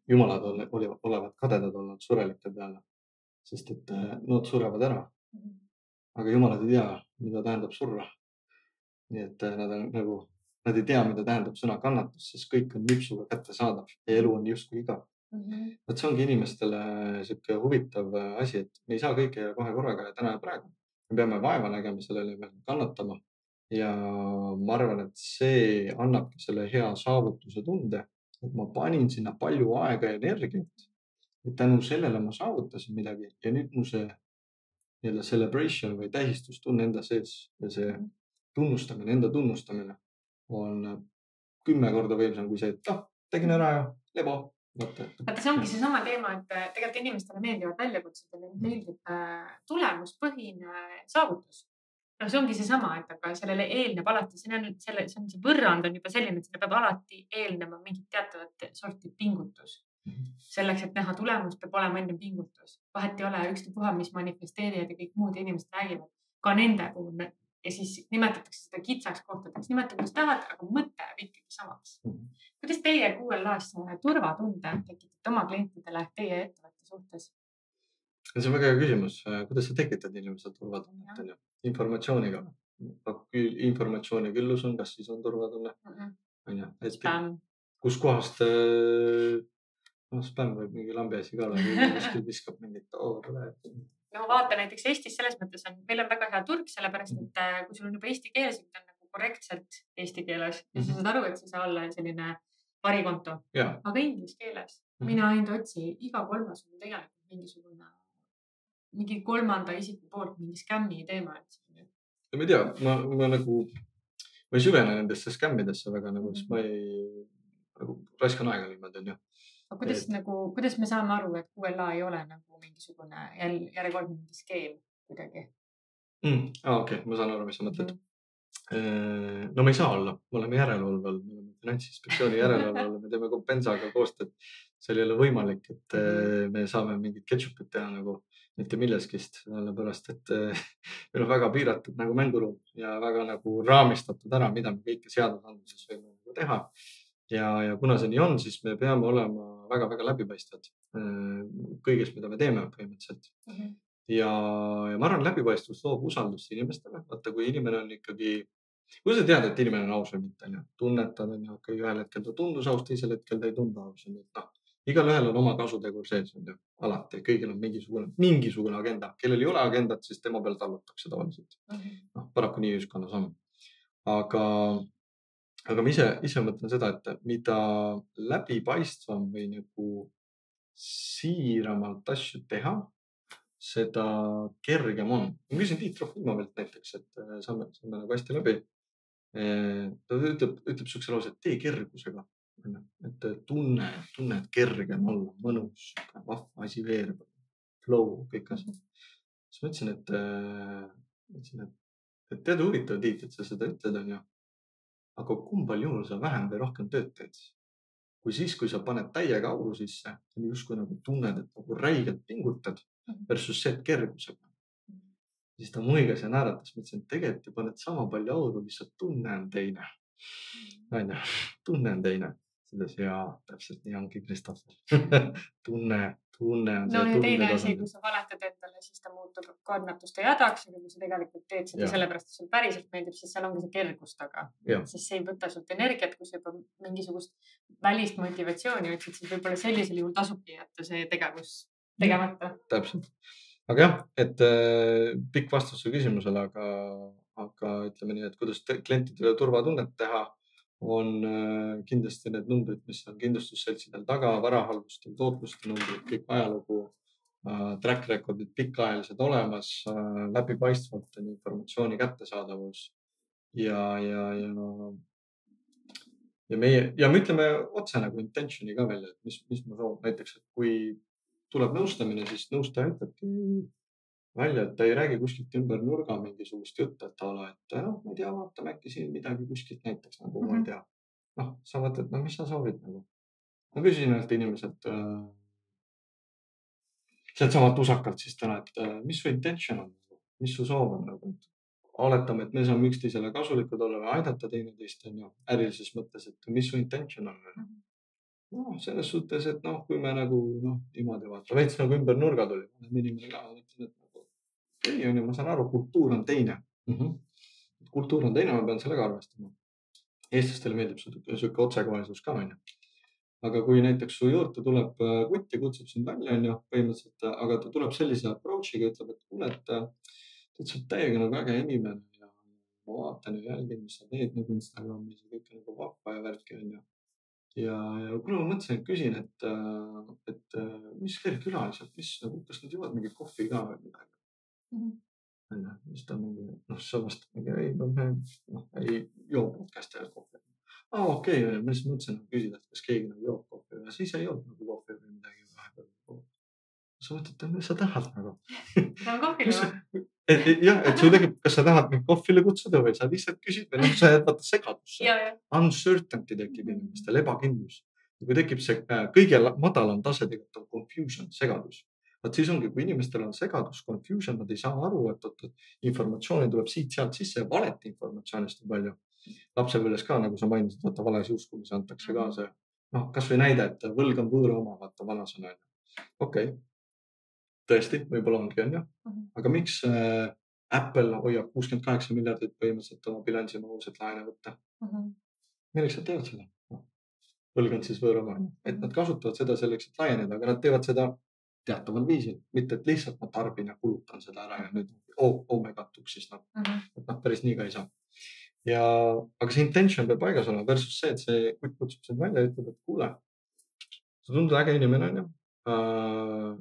jumalad ole- olivad, olevat kadedad olnud surelike peale, sest et eh, nad surevad ära, aga jumalad ei tea, mida tähendab surra. nii et eh, nad on nagu, nad ei tea, mida tähendab sõna kannatus, sest kõik on nipsuga kättesaadav ja elu on justkui igav vot see ongi inimestele sihuke huvitav äh, asi, et me ei saa kõike kohe korraga ja täna ja praegu. me peame vaeva nägema selle nimel, kannatama ja ma arvan, et see annabki selle hea saavutuse tunde, et ma panin sinna palju aega ja energiat. et tänu sellele ma saavutasin midagi ja nüüd mu see nii-öelda celebration või tähistustunne enda sees ja see tunnustamine, enda tunnustamine on kümme korda võimsam kui see, et noh, tegin ära ja lebo. vaata, et vaata, see ongi seesama teema, et tegelikult inimestele meeldivad väljakutsed ja neile meeldib äh, tulemuspõhine saavutus. No see ongi seesama, et aga sellele eelneb alati, see on selle, see on see võrrand on juba selline, et sellele peab alati eelnema mingit teatavat sorti pingutus. selleks, et näha tulemust, peab olema enne pingutus. vahet ei ole, ükstapuha, mis manifesteerijad ja kõik muud inimesed räägivad, ka nende puhul ja siis nimetatakse seda kitsaks kohtadeks, nimeta kuidas tahad, aga mõte jääb ikkagi samaks. kuidas teie QLA-s turvatunde tekitate oma klientidele teie ettevõtte suhtes? see on väga hea küsimus, kuidas sa tekitad inimesele turvatunnet, onju, informatsiooniga. informatsiooni küllus on, kas siis on turvatunne, onju, et Spämm. kuskohast, noh, spämm võib mingi lambi asi ka olla, kuskil viskab mingit, tule. no vaata näiteks Eestis selles mõttes on, meil on väga hea turg, sellepärast et äh, kui sul on juba eesti keeles, ta on nagu korrektselt eesti keeles ja sa saad aru, et see ei saa olla selline varikonto, aga inglise keeles Mhm. mina ainult otsi, iga kolmas on tegelikult mingisugune, mingi kolmanda isiku poolt mingi skämmi teema, et ma ei tea, ma, ma nagu, ma ei süvene nendesse skämmidesse väga nagu, sest ma ei, nagu raiskan aega niimoodi, onju. aga kuidas Et- nagu, kuidas me saame aru, et QLA ei ole nagu mingisugune jälle järjekordne mingi skeem kuidagi? mm,. aa, okei okay,, ma saan aru, mis sa mõtled. no me ei saa olla, me oleme järelevalve all, me oleme Finantsinspektsiooni järelevalve all, me teeme Compensaga koostööd. seal ei ole võimalik, et eh, me saame mingit ketšupit teha nagu mitte milleskist, sellepärast et eh, meil on väga piiratud nagu mänguruum ja väga nagu raamistatud ära, mida me kõike seadusandluses võime nagu teha. ja, ja kuna see nii on, siis me peame olema väga-väga läbipaistvad eh, kõiges, mida me teeme põhimõtteliselt ja, ja ma arvan, läbipaistvus loob usaldust inimestele. vaata, kui inimene on ikkagi, kuidas sa tead, et inimene on aus või mitte, onju, tunnetad, onju, okei, ühel hetkel ta tundus aus, teisel hetkel ta ei tundu aus, onju, et noh, igalühel on oma kasutegur sees, onju, alati, kõigil on mingisugune, mingisugune agenda, kellel ei ole agendat, siis tema peale tallutakse tavaliselt. noh, paraku nii ühiskonnas on. aga, aga ma ise, ise mõtlen seda, et mida läbipaistvam või nagu siiramalt asju teha, seda kergem on. ma küsin Tiit Trofimovelt näiteks, et äh, saame, saame nagu hästi läbi. ta ütleb, ütleb siukse lause, et tee kergusega. Et äh, tunne, tunne, et kerge on olla, mõnus, vahva asi veereb, flow, kõik asjad. siis ma ütlesin, et, äh, ütlesin, et, et tead huvitav, Tiit, et sa seda ütled, onju. aga kumbal juhul sa vähem või rohkem tööd teed? kui siis, kui sa paned täiega auru sisse, justkui nagu tunned, et nagu räigelt pingutad versus see, et kergusega. siis ta muigas ja naeratas, ma ütlesin, et tegelikult ju paned sama palju auru, lihtsalt tunne on teine. onju, tunne on teine. Ütles ja täpselt nii ongi, Kristof tunne, tunne on no ja teine asi, kui sa valetad endale, siis ta muutub kannatuste jadaks, aga kui sa tegelikult teed seda sellepärast, et sulle päriselt meeldib, siis seal ongi see kergus taga. Sest see ei võta sult energiat, kui sa juba mingisugust välist motivatsiooni otsid, siis võib-olla sellisel juhul tasubki jätta see tegevus tegemata. täpselt. aga jah, et äh, pikk vastus su küsimusele, aga, aga ütleme nii, et kuidas klientidele turvatunnet teha, on äh, kindlasti need numbrid, mis on kindlustusseltsidel taga, varahaldustel tootluste numbrid, kõik ajalugu äh,, track record'id pikaajalised olemas äh,, läbipaistvalt on informatsiooni kättesaadavus ja, ja, ja ja meie ja me ütleme otse nagu intention'i ka välja, et mis, mis ma soovin, näiteks, et kui tuleb nõustamine, siis nõustaja ütlebki välja, et ta ei räägi kuskilt ümber nurga mingisugust juttu, et a la, et noh, ma ei tea, vaatame äkki siin midagi kuskilt näiteks nagu mm -hmm. ma ei tea. noh, sa mõtled, no mis sa soovid nagu. ma küsisin ühelt inimeselt äh, sealtsamalt usakalt siis täna, et äh, mis su intention on, mis su soov on nagu, et oletame, et me saame üksteisele kasulikud olla või aidata teineteist, on ju, ärilises mõttes, et mis su intention on Mhm. noh, selles suhtes, et noh, kui me nagu noh, niimoodi vaatame, veits nagu ümber nurga tuli, inimene ka, mõtlesin, et nagu okei okay, on ju, ma saan aru, kultuur on teine mm. -hmm. kultuur on teine, ma pean sellega arvestama. eestlastele meeldib sihuke, otsekohesus ka onju. aga kui näiteks su juurde tuleb äh, kutt ja kutsub sind välja, onju, põhimõtteliselt, äh, aga ta tuleb sellise approach'iga, ütleb, et kuule, et äh, sa oled täiega nagu äge inimene ja ma vaatan ja jälgin, mis sa teed nagu Instagramis ja kõik on nagu vahva ja värki onju ja, ja kuule, ma mõtlesin, et küsin, et, et mis veel külalised, mis nagu, kas nad joovad mingit kohvi ka või midagi? Onju, siis ta mingi, noh, sa vastad mingi, ei, me, noh, ei joo podcast'i ajal kohvi. aa, okei okay,, ma lihtsalt mõtlesin küsida, et kas keegi nagu joob kohvi või siis ei joonud nagu kohvi või midagi vahepeal. sa mõtled, et mis sa tahad nagu? Lähme kohvile või? jah, et sul tekib, kas sa tahad mind kohvile kutsuda või sa lihtsalt küsid või noh, sa jääd vaata segadusse uncertainty tekib inimestel, ebakindlus. kui tekib see kõige la- madalam tase tegelikult on confusion, segadus. Vot siis ongi, kui inimestel on segadus, confusion, nad ei saa aru, et oot, et informatsiooni tuleb siit-sealt sisse ja valet informatsioonist on palju. lapsepõlves ka, nagu sa mainisid, vaata valesi uskumisi antakse ka see, noh, kasvõi näide, et võlg on võõra oma, vaata vanasõna on ju. okei okay. tõesti, võib-olla ongi, on ju, Mhm. aga miks äh, Apple hoiab kuuskümmend kaheksa miljardit põhimõtteliselt oma bilansi mahus, et laene võtta? Mhm. milleks nad teevad seda? võlg on siis võõramaa, et nad kasutavad seda selleks, et laieneda, aga nad teevad seda teataval viisil, mitte et lihtsalt ma tarbin ja kulutan seda ära ja nüüd oh, oh my god, tuksis noh, Mhm. et noh, päris nii ka ei saa. ja, aga see intention peab paigas olema versus see, et see kutt kutsub sind välja ja ütleb, et kuule, sa tundud äge inimene onju äh,.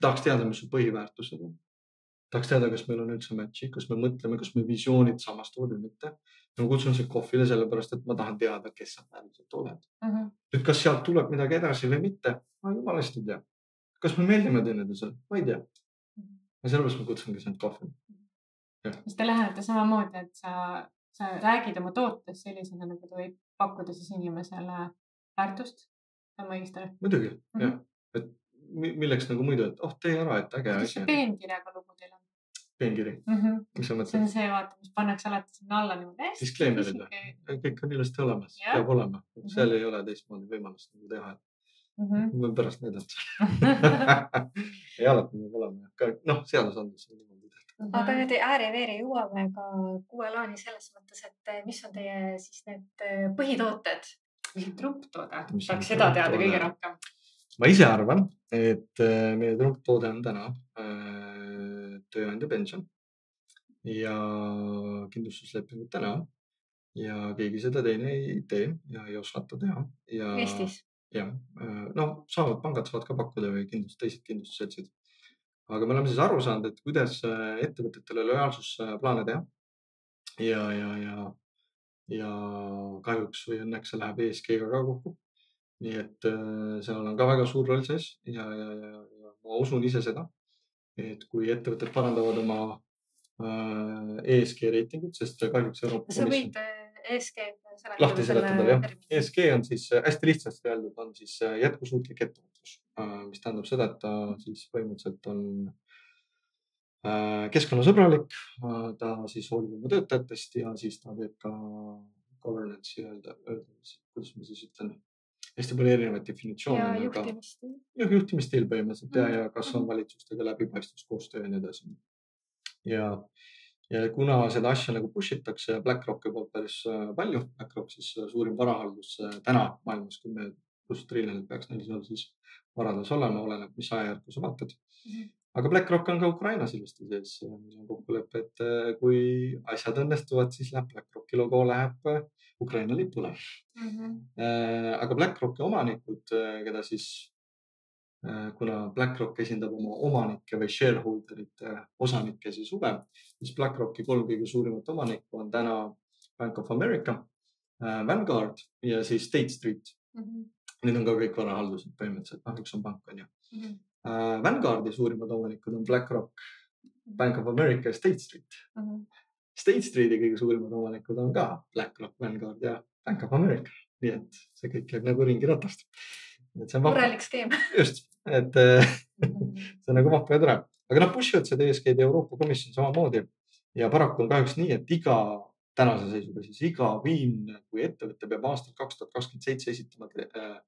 tahaks teada, mis su põhiväärtused on. tahaks teada, kas meil on üldse match'i, kas me mõtleme, kas me visioonid samastuvad või mitte. ma kutsun sind kohvile sellepärast, et ma tahan teada, kes sa päriselt oled. Mhm. nüüd, kas sealt tuleb midagi edasi või mitte, ma jumala hästi ei tea. Kas me meeldime teineteisele, ma ei tea. ja sellepärast ma kutsungi sind kohvile. siis te lähenete samamoodi, et sa, sa räägid oma tootest sellisena, nagu ta võib pakkuda siis inimesele väärtust. on ma õigesti aru? muidugi mm Mhm. -hmm. jah, et mi- milleks nagu muidu, et oh, tee ära, et äge asi see on. peenkirjaga lugu teil on peenkiri, mm? -hmm. mis sa see mõtled? on see, vaata, mis pannakse alati sinna alla niimoodi. Disclaimerid või? kõik on ilusti olemas, peab olema, Mhm. seal ei ole teistmoodi võimalust nagu teha, et Mhm. ma võin pärast näidata ei alati peab olema, noh, seadusandlus on niimoodi tehtud. aga nüüd ääri-veeri jõuame ka kuue laani selles mõttes, et eh, mis on teie siis need eh, põhitooted? mis on trumptoode? Tahaks seda teada kõige rohkem. ma ise arvan, et äh, meie trumptoode on täna äh, tööandja pension ja kindlustuslepingute näol ja keegi seda teine ei tee ja ei osata teha ja Eestis? Jah, noh, saavad, pangad saavad ka pakkuda või kindlust, teised kindlustusseltsid. aga me oleme siis aru saanud, et kuidas äh, ettevõtetele lojaalsusplaane teha. ja, ja, ja, ja kahjuks või õnneks see läheb ESG-ga ka kokku. nii et äh, seal on ka väga suur roll sees ja, ja, ja, ja ma usun ise seda, et kui ettevõtted parandavad oma äh, ESG reitingut, sest kahjuks Euroopa sa Komisjon võid eh, ESG lahti seletada jah. ESG on siis äh, hästi lihtsasti öeldud, on siis äh, jätkusuutlik ettevõtlus, mis tähendab seda, et ta siis põhimõtteliselt on äh, keskkonnasõbralik, ta siis hoolib oma töötajatest ja siis ta teeb ka governance'i öelda, kuidas ma siis ütlen, hästi palju erinevaid definitsioone ja juhtimisstiil. jah, juhtimisstiil põhimõtteliselt ja, Mhm. ja kas on Mhm. valitsustega läbipaistvus, koostöö ja nii edasi. ja, ja kuna seda asja nagu push itakse BlackRocki poolt päris äh, palju, BlackRock siis äh, suurim varahaldus äh, täna maailmas kümme pluss triljonit peaks neil seal siis varades olema, oleneb, mis ajajärku sa vaatad. Mhm. aga BlackRock on ka Ukrainas ilusti sees ja meil on kokkulepe, et kui asjad õnnestuvad, siis läheb BlackRocki logo läheb äh, Ukraina lipule. Äh, aga BlackRocki omanikud, keda siis, kuna BlackRock esindab oma omanikke või shareholder ite osanikke siis huve, siis BlackRocki kolm kõige suurimat omanikku on täna Bank of America, Vanguard ja siis State Street. Need on ka kõik varahaldused põhimõtteliselt, noh, üks on pank on ju. Vanguardi suurimad omanikud on BlackRock, Bank of America ja State Street. State Streeti kõige suurimad omanikud on ka BlackRock, Vanguard ja Bank of America, nii et see kõik käib nagu ringi ratast. murelik skeem. just, et äh, see on nagu vahva ja tore, aga nad push ivad seda ESG-d ja Euroopa Komisjon samamoodi. Ja paraku on kahjuks nii, et iga tänase seisuga siis iga viimne, kui ettevõte peab aastal kaks tuhat kakskümmend seitse esitama äh,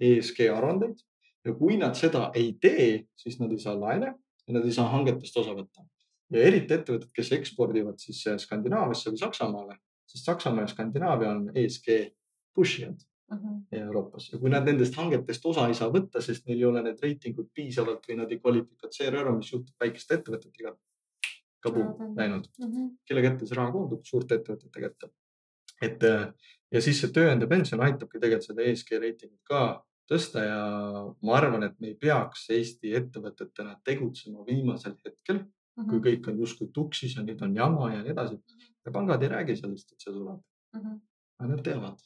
ESG aruandeid. Ja kui nad seda ei tee, siis nad ei saa laene ja nad ei saa hangetest osa võtta. ja eriti ettevõtted, kes ekspordivad siis äh, Skandinaaviasse või Saksamaale, sest Saksamaa ja Skandinaavia on ESG push ijad Euroopas ja kui nad nendest hangetest osa ei saa võtta, sest neil ei ole need reitingud piisavalt või nad ei kvalifitseeru ära, mis juhtub väikeste ettevõtetega. kabu läinud, kelle kätte see raha koondub, suurte ettevõtete kätte. et äh, ja siis see tööandja pension aitabki tegelikult seda ESG reitingut ka tõsta ja ma arvan, et me ei peaks Eesti ettevõtetena tegutsema viimasel hetkel, kui kõik on justkui tuksis ja nüüd on jama ja nii edasi. ja pangad ei räägi sellest, et see tuleb, aga nad teavad.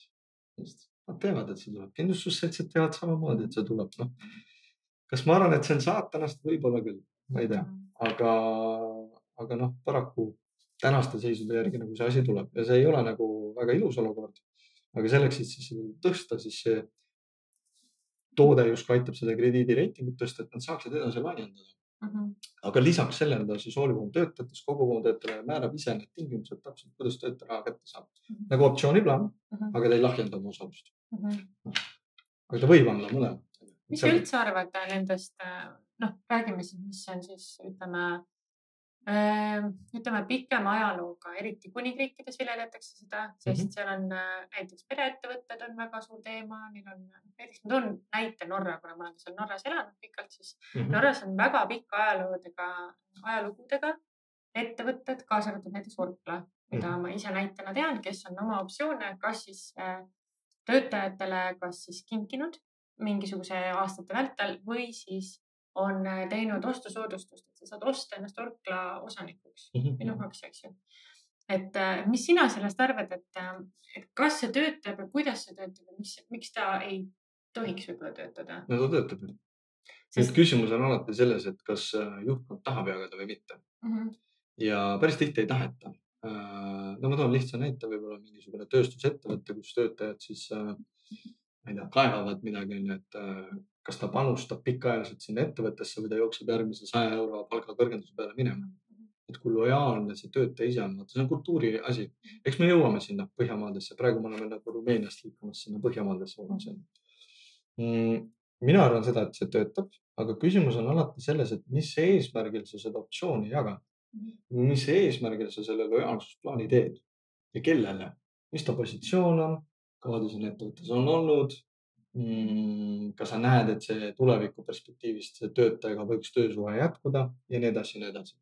just, nad teavad, et see tuleb, kindlustusseltsid teavad samamoodi, et see tuleb, noh. kas ma arvan, et see on saatanast, võib-olla küll, ma ei tea, aga, aga noh, paraku tänaste seisude järgi nagu see asi tuleb ja see ei ole nagu väga ilus olukord. aga selleks, et siis tõsta, siis see toode justkui aitab seda krediidireitingut tõsta, et nad saaksid edasi laiendada. Aga lisaks sellele ta siis hoolib töötajatest, kogub oma töötajale, määrab ise need tingimused täpselt, kuidas töötaja raha kätte saab. nagu optsiooniplaan, aga ta ei lahjenda oma osalust. aga ta võib anda mõlemat. mis sa üldse arvad nendest, noh, räägime siis, mis on siis ütleme, ütleme pikema ajalooga, eriti kuningriikides viljeletakse seda, sest Mhm. seal on äh, näiteks pereettevõtted on väga suur teema, neil on, näiteks ma toon näite Norra, kuna ma olen seal Norras elanud pikalt, siis Mhm. Norras on väga pika ajaloodega, ajalugudega ettevõtted, kaasa arvatud näiteks Orkla, mida Mhm. ma ise näitena tean, kes on oma optsioone kas siis äh, töötajatele, kas siis kinkinud mingisuguse aastate vältel või siis on äh, teinud ostusoodustust, et sa saad osta ennast Orkla osanikuks minu jaoks, eks ju. et äh, mis sina sellest arvad, et, et kas see töötab ja kuidas see töötab ja mis, miks ta ei tohiks võib-olla töötada? no ta töötab. Sest- nüüd küsimus on alati selles, et kas äh, juhtkond tahab jagada või mitte Mhm, ja päris tihti ei taheta. no ma toon lihtsa näite, võib-olla mingisugune tööstusettevõte, kus töötajad siis, ma ei tea, kaevavad midagi, onju, et äh, kas ta panustab pikaajaliselt sinna ettevõttesse või ta jookseb järgmise saja euro palgakõrgenduse peale minema. et kui lojaalne see töötaja ise on, vaata see on kultuuri asi. eks me jõuame sinna Põhjamaadesse, praegu me oleme nagu Rumeeniast liikumas sinna Põhjamaadesse mm,. mina arvan seda, et see töötab, aga küsimus on alati selles, et mis eesmärgil sa seda optsiooni jagad. mis eesmärgil sa selle lojaalsusplaani teed ja kellele, mis ta positsioon on, kaua ta siin ettevõttes on olnud mm,. kas sa näed, et see tuleviku perspektiivist see töötajaga võiks töösuhe jätkuda ja nii edasi ja nii edasi.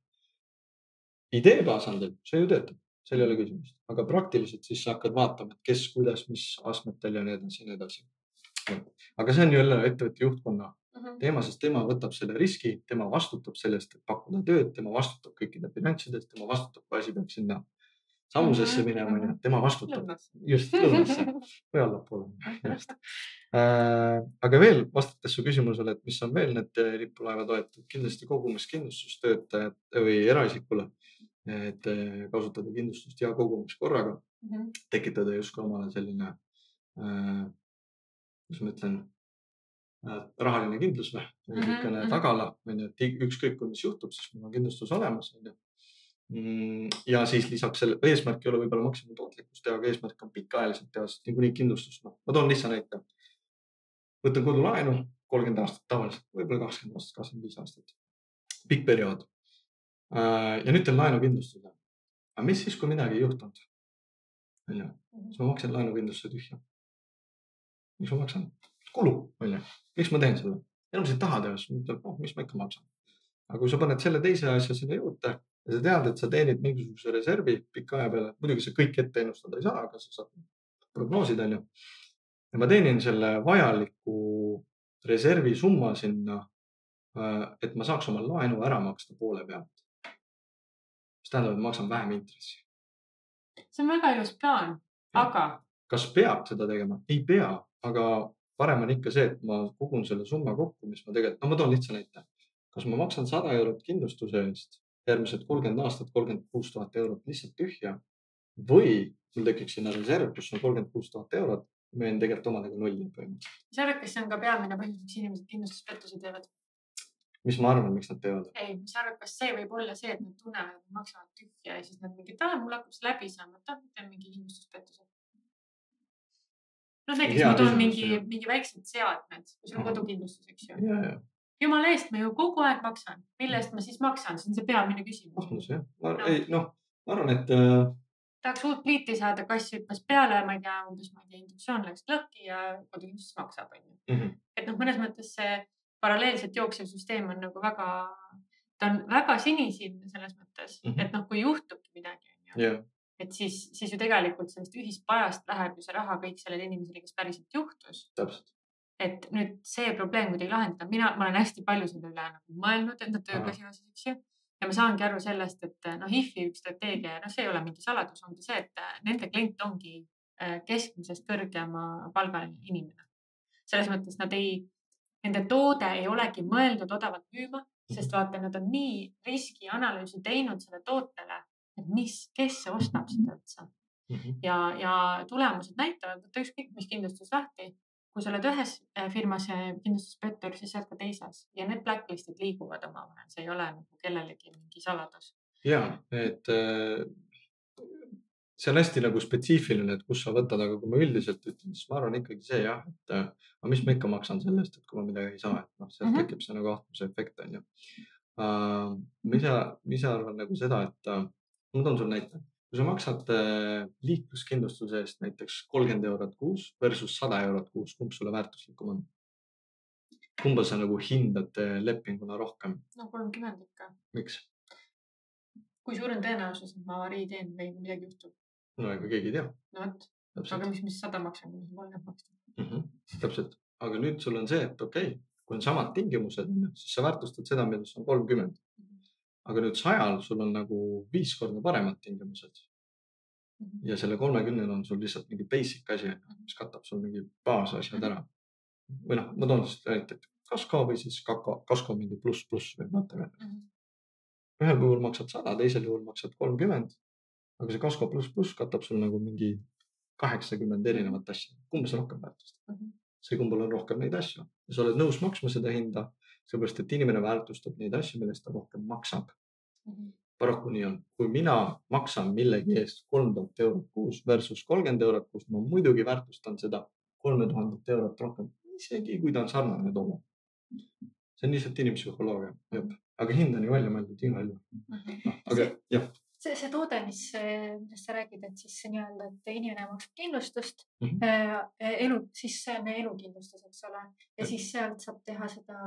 idee tasandil see ju töötab, seal ei ole küsimust, aga praktiliselt siis sa hakkad vaatama, et kes, kuidas, mis astmetel ja nii edasi ja nii edasi. aga see on jälle ettevõtte juhtkonna mhm, teema, sest tema võtab selle riski, tema vastutab sellest, et pakkuda tööd, tema vastutab kõikide finantsidest, tema vastutab, kui asi peaks sinna sammusesse Mhm, minema, onju mhm., tema vastutab just lõunasse või allapoole, just äh,. aga veel vastates su küsimusele, et mis on veel need äh, lipulaeva toetajad, kindlasti kogumiskindlustustöötajad või eraisikule, et äh, kasutada kindlustust ja kogumist korraga, Mhm, tekitada justkui omale selline äh,, kuidas ma ütlen äh,, rahaline kindlus või, Mhm, niisugune mhm. tagala, onju, et ükskõik, mis juhtub, siis mul on kindlustus olemas, onju. Ja siis lisaks selle, eesmärk ei ole võib-olla maksimumtootlikkust teha, aga eesmärk on pikaajaliselt teha, sest niikuinii kindlustus, noh, ma toon lihtsa näite. võtan kodulaenu kolmkümmend aastat tavaliselt, võib-olla kakskümmend aastat, kakskümmend viis aastat. pikk periood. Äh, ja nüüd teen laenukindlustuse. aga mis siis, kui midagi ei juhtunud? onju, siis ma maksan laenukindlustuse tühja. miks ma maksan? kulu, onju. miks ma teen seda? enamus ei taha teha, siis mõtleb, oh, mis ma ikka maksan. Aga kui sa paned selle teise asja sinna juurde ja sa tead, et sa teenid mingisuguse reservi pika aja peale, muidugi sa kõike ette ennustada ei saa, aga sa saad prognoosida, onju. ja ma teenin selle vajaliku reservi summa sinna, äh, et ma saaks oma laenu ära maksta poole pealt. mis tähendab, et ma maksan vähem intressi. see on väga ilus plaan, aga. kas peab seda tegema? ei pea, aga parem on ikka see, et ma kogun selle summa kokku, mis ma tegelikult, no ma toon lihtsa näite. Kas ma maksan sada eurot kindlustuse eest järgmised kolmkümmend aastat, kolmkümmend kuus tuhat eurot lihtsalt tühja või mul tekiks sinna reserv, kus on kolmkümmend kuus tuhat eurot, ma jäin tegelikult omadega nulli põhimõtteliselt. sa arvad, kas see on ka peamine põhjus, miks inimesed kindlustuspettusi teevad? mis ma arvan, miks nad teevad? ei, mis sa arvad, kas see võib olla see, et nad tunnevad, et maksavad tühja ja siis nad mingi, et aa, mul hakkab see läbi saama, et ah, teen mingi kindlustuspettuse noh, näiteks Hea ma toon mingi, mingi väiksed seadmed, kui sul on kodukindlustus, eks ju. Jumala eest, ma ju kogu aeg maksan, mille eest ma siis maksan, see on see peamine küsimus. ahnus jah, ei noh, ma arvan, et äh.... tahaks uut pliiti saada, kass hüppas peale, ma ei tea, umbes ma ei tea, induktsioon läks lõhki ja kodukindlustus maksab, onju. Mhm. et noh, mõnes mõttes see paralleelselt jooksev süsteem on nagu väga, ta on väga sinisilmne selles mõttes mm, -hmm. et noh, kui juhtubki midagi, onju et siis, siis ju tegelikult sellest ühispajast läheb ju see raha kõik sellele inimesele, kes päriselt juhtus. täpselt. Et nüüd see probleem kuidagi lahendada, mina, ma olen hästi palju selle üle nagu mõelnud enda tööga seoses, eks ju. ja ma saangi aru sellest, et noh, IFi üks strateegia, noh, see ei ole mingi saladus, ongi see, et äh, nende klient ongi äh, keskmisest kõrgema palgaline inimene. selles mõttes nad ei, nende toode ei olegi mõeldud odavalt müüma, sest vaata, nad on nii riskianalüüsi teinud selle tootele et mis, kes ostab seda üldse ja, ja tulemused näitavad, võta ükskõik mis kindlustus lahti. Kui sa oled ühes äh, firmas kindlustuspettur, siis sa oled ka teises ja need blacklist'id liiguvad omavahel, see ei ole nagu kellelegi mingi saladus. ja, et äh, see on hästi nagu spetsiifiline, et kus sa võtad, aga kui ma üldiselt ütlen, siis ma arvan ikkagi see jah, et äh, aga mis ma ikka maksan selle eest, et kui ma midagi ei saa, et noh, sealt mm -hmm. tekib see nagu ahtluse efekt on ju uh,. ma ise, ma ise arvan nagu seda, et ma toon sulle näite, kui sa maksad äh, liikluskindlustuse eest näiteks kolmkümmend eurot kuus versus sada eurot kuus, kumb sulle väärtuslikum on? kumba sa nagu hindad äh, lepinguna rohkem? no kolmkümmend ikka. miks? kui suur on tõenäosus, et ma avarii teen või midagi juhtub? no ega keegi ei tea. no vot, aga mis, mis sada maksan, kui ma saan kolmkümmend maksta mm? -hmm. täpselt, aga nüüd sul on see, et okei okay,, kui on samad tingimused, siis sa väärtustad seda, milles on kolmkümmend aga nüüd sajal sul on nagu viis korda paremad tingimused. Mhm. ja selle kolmekümnel on sul lihtsalt mingi basic asi, mis katab sul mingi baasasjad ära. või noh, ma toon siis näite, et kasko või siis kako, kasko mingi pluss, pluss või mm. -hmm. ühel puhul maksad sada, teisel juhul maksad kolmkümmend. aga see kasko pluss, pluss katab sul nagu mingi kaheksakümmend erinevat asja, kumba sa rohkem väärtustad? -hmm. see, kumbal on rohkem neid asju ja sa oled nõus maksma seda hinda seepärast, et inimene väärtustab neid asju, millest ta rohkem maksab mm. -hmm. paraku nii on, kui mina maksan millegi eest kolm tuhat eurot kuus versus kolmkümmend eurot kuus, ma muidugi väärtustan seda kolme tuhandet eurot rohkem, isegi kui ta on sarnane toode. see on lihtsalt inimpsühholoogia, aga hind on ju välja mõeldud igal juhul. -hmm. aga jah see, see toode, mis, millest sa räägid, et siis nii-öelda, et inimene maksab kindlustust mm, -hmm. elu, siis see on elukindlustus, eks ole. ja mm -hmm. siis sealt saab teha seda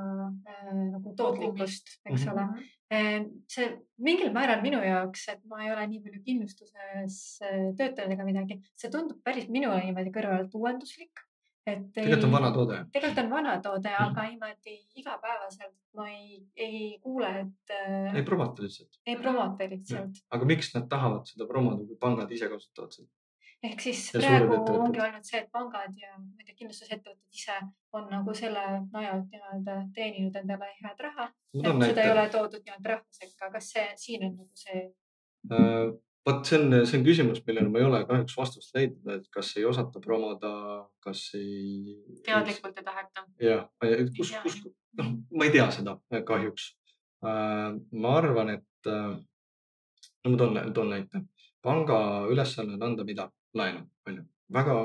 äh, nagu tootlikkust, eks mm -hmm. ole. Mhm. see mingil määral minu jaoks, et ma ei ole nii palju kindlustuses töötanud ega midagi, see tundub päris minule niimoodi kõrvalt uuenduslik et tegelikult on vana toode. tegelikult on vana toode mm., aga niimoodi igapäevaselt ma ei, ei kuule, et. Äh, ei promota lihtsalt. ei promota lihtsalt. aga miks nad tahavad seda promoda, kui pangad ise kasutavad seda? ehk siis ja praegu ongi olnud see, et pangad ja ma ei tea, kindlustusettevõtted ise on nagu selle najalt nii-öelda teeninud endale head raha. seda ei ole toodud nii-öelda rahva sekka, kas see siin on nagu see uh,? Vot see on, see on küsimus, millele ma ei ole kahjuks vastust leidnud, et kas ei osata promoda, kas ei. teadlikult ei taheta. jah, kus, kus, noh, ma ei tea seda kahjuks. Äh, ma arvan, et äh, no ma toon, toon näite. panga ülesanne on anda mida? laenu, on ju. väga,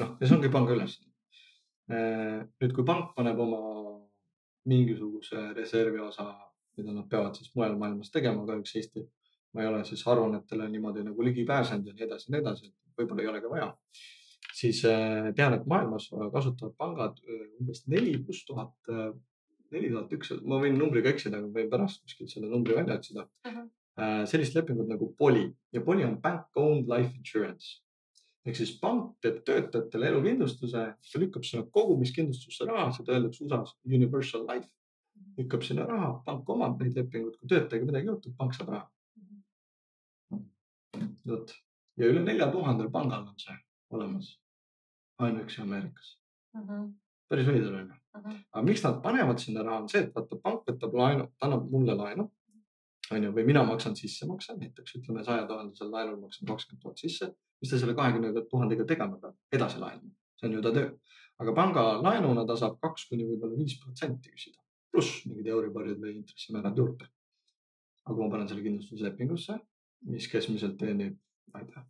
noh, ja see ongi panga ülesanne. nüüd, kui pank paneb oma mingisuguse reservi osa, mida nad peavad siis mujal maailmas tegema, kahjuks Eesti, ma ei ole siis aruannetele niimoodi nagu ligi pääsenud ja nii edasi ja nii edasi, võib-olla ei ole ka vaja. siis äh, tean, et maailmas kasutavad pangad äh, umbes neli pluss tuhat, äh, neli tuhat üks, ma võin numbriga eksida, aga võin pärast kuskilt selle numbri välja otsida uh. -huh sellist lepingut nagu Poli ja Poli on bank owned life insurance ehk siis pank teeb töötajatele elukindlustuse, ta lükkab sinna kogumiskindlustusse raha, seda öeldakse USA-s universal life. lükkab sinna raha, pank omab neid lepinguid, kui töötajaga midagi juhtub, pank saab raha. Vot ja üle nelja tuhandel pangal on see olemas. ainuüksi Ameerikas uh. -huh. päris veider on ju. aga miks nad panevad sinna raha, on see, et vaata pank võtab laenu, ta annab mulle laenu on ju, või mina maksan sissemakse, näiteks ütleme saja tuhandesel laenul maksan kakskümmend tuhat sisse mis ta selle kahekümne tuhandega tegema peab, edasi laenama, see on ju ta töö. aga panga laenuna ta saab kaks kuni võib-olla viis protsenti küsida, pluss mingid Euriborid või intressimäärad juurde. aga kui ma panen selle kindlustuslepingusse, mis keskmiselt teenib, ma ei tea,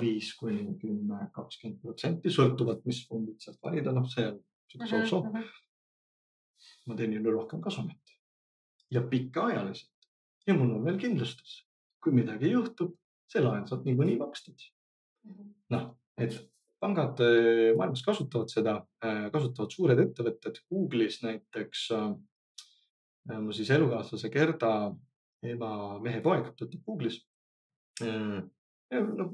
viis kuni kümme, kakskümmend protsenti, sõltuvalt, mis fondid sealt valida, noh, see on sihuke soov-soov. ma teenin rohkem kasumit ja pikaajaliselt ja mul on veel kindlustus, kui midagi juhtub see laen saab niikuinii makstud. Mhm. noh, et pangad äh, maailmas kasutavad seda, äh, kasutavad suured ettevõtted, Google'is näiteks. Äh, mu siis elukaaslase Gerda ema mehe poeg töötab Google'is. noh,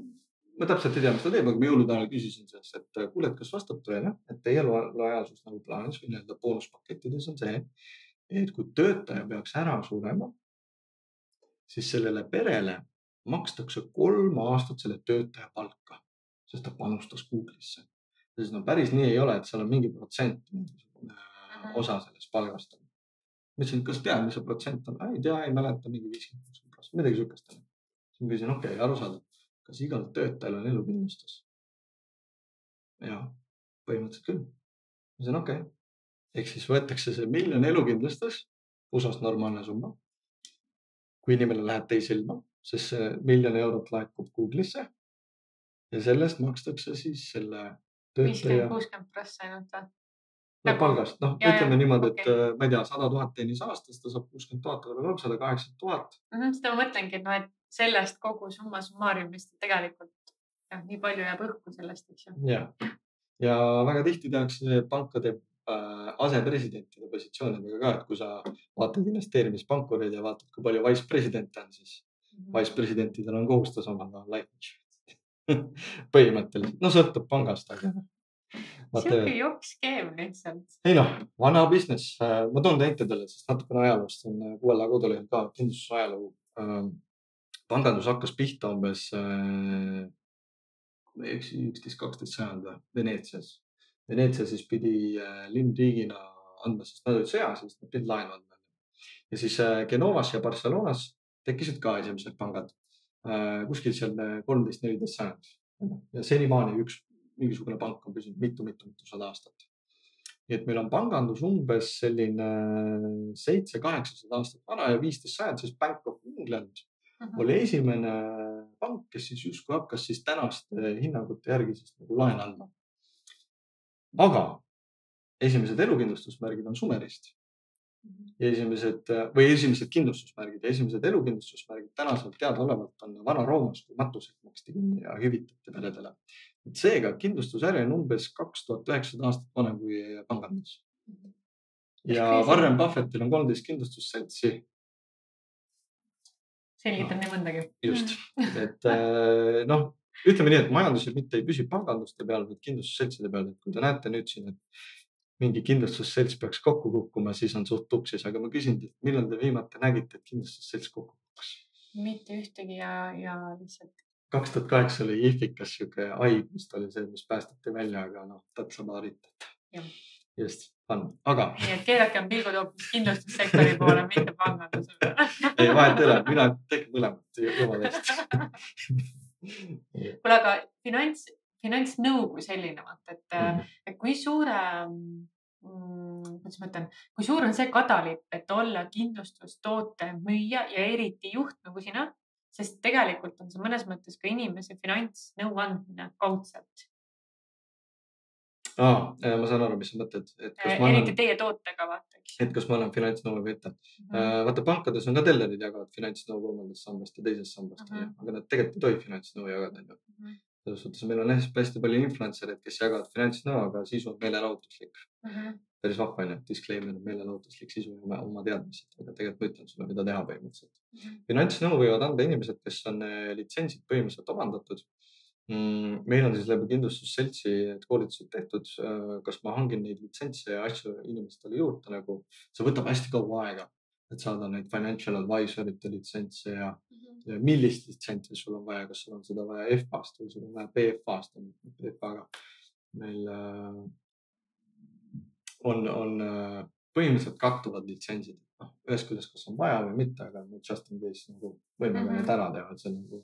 ma täpselt ei tea, mis ta teeb, aga ma jõulude ajal küsisin sellest, et kuule, et kas vastab tõele, et teie lojaalsus nagu plaanis või nii-öelda boonuspakettides on see, et kui töötaja peaks ära surema, siis sellele perele makstakse kolm aastat selle töötaja palka, sest ta panustas Google'isse. sest no päris nii ei ole, et seal on mingi protsent, mingisugune mhm. osa sellest palgast. Ma ütlesin, kas tead, mis see protsent on? ei tea, ei mäleta, mingi viiskümmend, kuuskümmend protsenti, midagi sihukest. siis ma küsisin, okei okay,, arusaadav, kas igal töötajal on elukindlustus? ja põhimõtteliselt küll. ma ütlesin, okei okay., ehk siis võetakse see miljon elukindlustus, USA-s normaalne summa. kui inimene läheb teise ilma sest see miljon eurot laekub Google'isse. ja sellest makstakse siis selle töötaja. viiskümmend, kuuskümmend prossa ainult või? No nagu- palgast, noh, ütleme niimoodi, et okay. Äh, ma ei tea, sada tuhat teenis aastas, ta saab kuuskümmend tuhat, aga kolmsada kaheksakümmend tuhat. Mhm, seda ma mõtlengi, et noh, et sellest kogu summa summarumist tegelikult jah, nii palju jääb õhku sellest, eks ju. ja, ja väga tihti tehakse pankade Äh, asepresidentide positsioonidega ka, et kui sa vaatad investeerimispankureid ja vaatad, kui palju wise presidente on, siis vicepresidentidel on kohustus omada life insurance'i põhimõtteliselt, no sõltub pangast, aga. Sihuke jokk-skeem lihtsalt. ei noh, vana business, äh, ma toon näite teile, sest natukene ajaloost on QLA kodulehel ka kindlustusajalugu. Ähm, pangandus hakkas pihta umbes, äh, üksteist, kaksteist sajand Veneetsias. Veneetsia siis pidi äh, linnriigina andma, sest nad olid sõjas, siis nad pidid laenu andma. ja siis Genovas ja Barcelonas tekkisid ka esimesed pangad äh, kuskil seal kolmteist, neliteist sajand ja senimaani üks mingisugune pank on püsinud mitu-mitu-mitusada aastat. nii et meil on pangandus umbes selline seitse-kaheksasada aastat vana ja viisteist sajand, siis Bank of England uh -huh. oli esimene pank, kes siis justkui hakkas siis tänaste hinnangute järgi siis nagu laene andma. aga esimesed elukindlustusmärgid on Sumerist ja esimesed või esimesed kindlustusmärgid ja esimesed elukindlustusmärgid tänaselt teadaolevalt on Vana-Roomas, kui matused maksti kinni ja hüvitati peredele. Seega kindlustusäri on umbes kaks tuhat üheksasada aastat vanem kui pangandus. ja Warren Buffettil on kolmteist kindlustusseltsi. selgitab nii mõndagi. just, et äh, noh, ütleme nii, et majandus mitte ei püsi panganduste peal, vaid kindlustusseltside peal, et kui te näete nüüd siin, et mingi kindlustusselts peaks kokku kukkuma, siis on suht tuksis, aga ma küsin teilt, millal te viimati nägite, et kindlustusselts kokku kukkus? mitte ühtegi ja, ja lihtsalt. Kaks tuhat kaheksa oli IFIKas sihuke haig vist oli see, mis päästeti välja, aga noh, that's about it. just, fun, aga. nii et keerakem pilgud hoopis kindlustussektori poole, mitte panganduse peale ei, vahet ei ole, mina teen mõlemat jumala eest kuule, aga finants finantsnõu kui selline, vaata, et mm, -hmm. et kui suure mm,, kuidas ma ütlen, kui suur on see kadalipp, et olla kindlustustoote müüja ja eriti juht nagu sina, sest tegelikult on see mõnes mõttes ka inimese finantsnõu andmine kaudselt. aa, ma saan aru, mis sa mõtled, ma eriti olen, teie tootega vaata, eks. et kas ma olen finantsnõu või mitte. Mhm. vaata, pankades on ka tellerid jagavad finantsnõu kolmandast sambast ja teisest sambast Mhm. onju, aga nad tegelikult ei tohi finantsnõu jagada onju. selles suhtes meil on hästi hästi palju influencer'id, kes jagavad finantsnõu, aga sisu on meelelahutuslik. Mhm. Päris vahva onju, disclaimer, meelelahutuslik sisu ja oma- oma teadmised, aga tegelikult ma ütlen sulle, mida teha põhimõtteliselt. finantsnõu võivad anda inimesed, kes on eh, litsentsid põhimõtteliselt omandatud. meil on siis läbi kindlustusseltsi need koolitused tehtud, kas ma hangin neid litsentse ja asju inimestele juurde nagu, see võtab hästi kaua aega, et saada neid financial advisor'ite litsentse ja, ja millist litsentsi sul on vaja, kas sul on seda vaja FA-st või sul on vaja BFA-st, BFA-ga meil äh, on, on äh, põhimõtteliselt kattuvad litsentsid, noh ühest küljest, kas on vaja või mitte, aga just in case nagu võime ka Mhm. need ära teha, et see nagu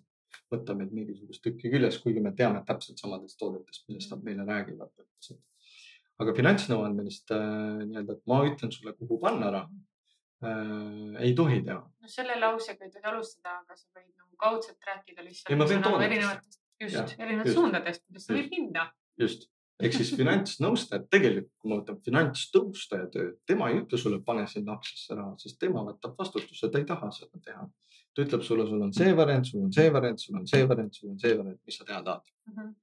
võtab meid mingisugust tükki küljes, kuigi me teame täpselt samadest toodetest, millest nad meile räägivad. aga finantsnõuandmist äh, nii-öelda, et ma ütlen sulle, kuhu panna raha äh,, ei tohi teha. no selle lausega ei tohi alustada, aga sa võid nagu kaudselt rääkida lihtsalt. Ei, ma võin toodetest. erinevatest, just erinevatest suundadest, kuidas see Just. võib minna. just, ehk siis finantsnõustajad tegelikult, kui ma võtan finantsnõustaja töö, tema ei ütle sulle, pane sinna aktsiasse raha, sest tema võtab vastutuse, ta ei taha seda teha. ta ütleb sulle, sul on see variant, sul on see variant, sul on see variant, sul on see variant, mis sa teha tahad. Mhm.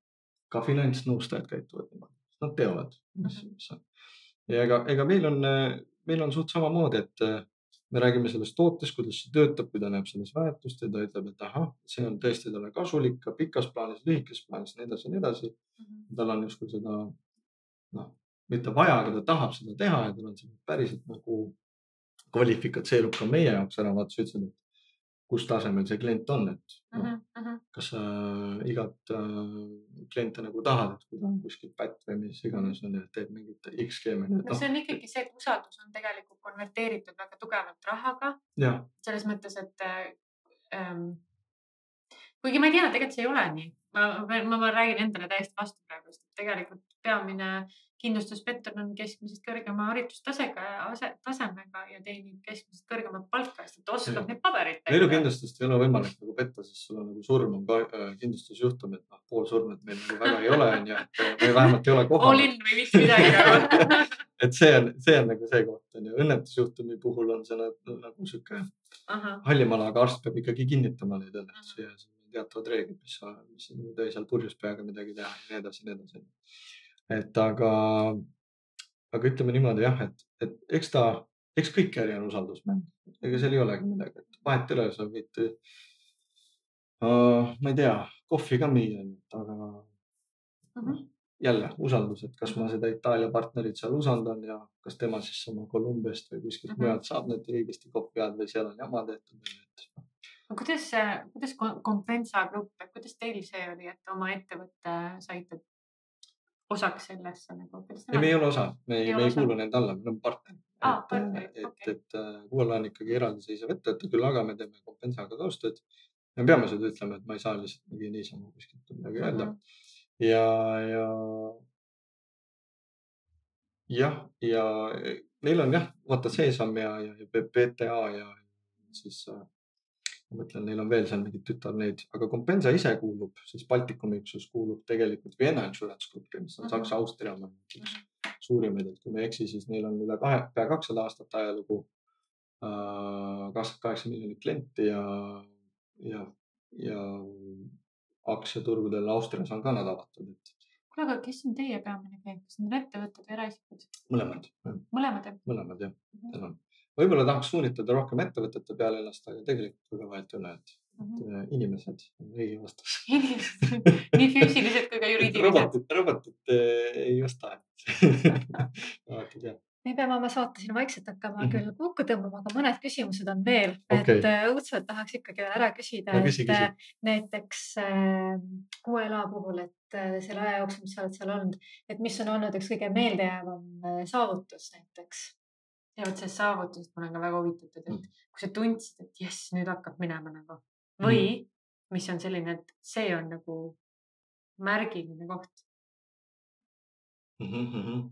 ka finantsnõustajad käituvad niimoodi, nad teavad, mis, mis on. ja ega, ega meil on, meil on suht samamoodi, et me räägime sellest tootest, kuidas see töötab, kui ta näeb selles väärtust ja ta ütleb, et ahah, see on tõesti talle kasulik ka pikas plaanis, lühikeses plaanis, nii edasi ja nii edasi. tal on justkui seda noh, mitte vaja, aga ta tahab seda teha ja tal on see päriselt nagu kvalifikatseerub ka meie jaoks ära, vaata sa ütlesid, et kus tasemel see klient on, et noh, Mhm, mhm. kas sa igat äh, kliente nagu tahad, et kui ta on kuskil pätt või mis iganes on ja teeb mingit X skeemi. no see on ikkagi see, et usaldus on tegelikult konverteeritud väga tugevalt rahaga selles mõttes, et äh, ähm, kuigi ma ei tea, tegelikult see ei ole nii. ma, ma, ma räägin endale täiesti vastu praegu, sest tegelikult peamine kindlustuspettur on keskmisest kõrgema haridustasega ja ase- tasemega ja teenib keskmisest kõrgemat palka, sest ta oskab neid pabereid elukindlustust ei ole võimalik nagu petta, sest sul on nagu surm on ka äh, kindlustusjuhtum, et noh, pool surnud meil nagu väga ei ole, onju, et või vähemalt ei ole all kohal. in või mitte midagi nagu. et see on, see on nagu see koht onju, õnnetusjuhtumi puhul on see nagu, sihuke hallimalaga arst peab ikkagi kinnitama neid õnnetusi ja on teatavad reeglid, mis, mis ei tohi seal purjus peaga midagi teha ja nii edasi nii edasi. et aga, aga ütleme niimoodi jah, et, et eks ta, eks kõik äri on usaldusmäng, ega seal ei olegi midagi, et vahet ei ole, sa võid uh,, ma ei tea, kohvi ka müüa, aga Mhm. jälle usaldus, et kas ma seda Itaalia partnerit seal usaldan ja kas tema siis oma Kolumbiast või kuskilt Mhm. mujalt saab need õigesti kokku jääda või seal on jama tehtud. Aga kuidas, kuidas Kom- Compensa grupp, kuidas teil see oli, et oma ettevõtte saite osaks sellesse nagu? ei, me ei ole osa, me ei, me ei kuulu nende alla, me oleme partner. Aa, et partnerid,, et okei., et äh, Kuuel on ikkagi eraldiseisev ettevõte, küll aga me teeme Compensaga koostööd. me peame seda ütlema, et ma ei saa lihtsalt mingi niisama kuskilt midagi öelda Mhm. ja, ja jah, ja neil on jah, vaata Seesam ja, ja ja PTA ja siis äh, ma mõtlen, neil on veel seal mingid tütarneid, aga Compensa ise kuulub siis Baltikumi üksus kuulub tegelikult Vienna Insurance Groupi, mis on Mhm. Saksa-Austria -hmm. üks suurimaid, et kui ma ei eksi, siis neil on üle kahe, pea kakssada aastat ajalugu. kakskümmend kaheksa miljonit klienti ja, ja, ja aktsiaturgudel Austrias on ka nad avatud, et kuule, aga kes on teie peamine klient, kas need on ettevõtted või eraisikud? mõlemad, mõlemad jah? mõlemad jah, need on. Võib-olla tahaks suunitleda rohkem ettevõtete peale ennast, aga tegelikult väga vahet ei ole, et Mhm. et inimesed on riigi vastus. nii füüsilised kui ka juriidilised. robotit, robotit eh, ei osta. alati teab. me peame oma saate siin vaikselt hakkama Mhm. küll kokku tõmbama, aga mõned küsimused on veel, Okei. et äh, õudselt tahaks ikkagi ära küsida No küsi, et küsi. äh, näiteks äh, QLA puhul, et äh, selle aja jooksul, mis sa oled seal olnud, et mis on olnud üks kõige meeldejäävam äh, saavutus näiteks? Ja vot sellest saavutusest ma olen ka väga huvitatud, et kui sa tundsid, et jess, nüüd hakkab minema nagu. Või mis on selline, et see on nagu märgiline koht. Mhm,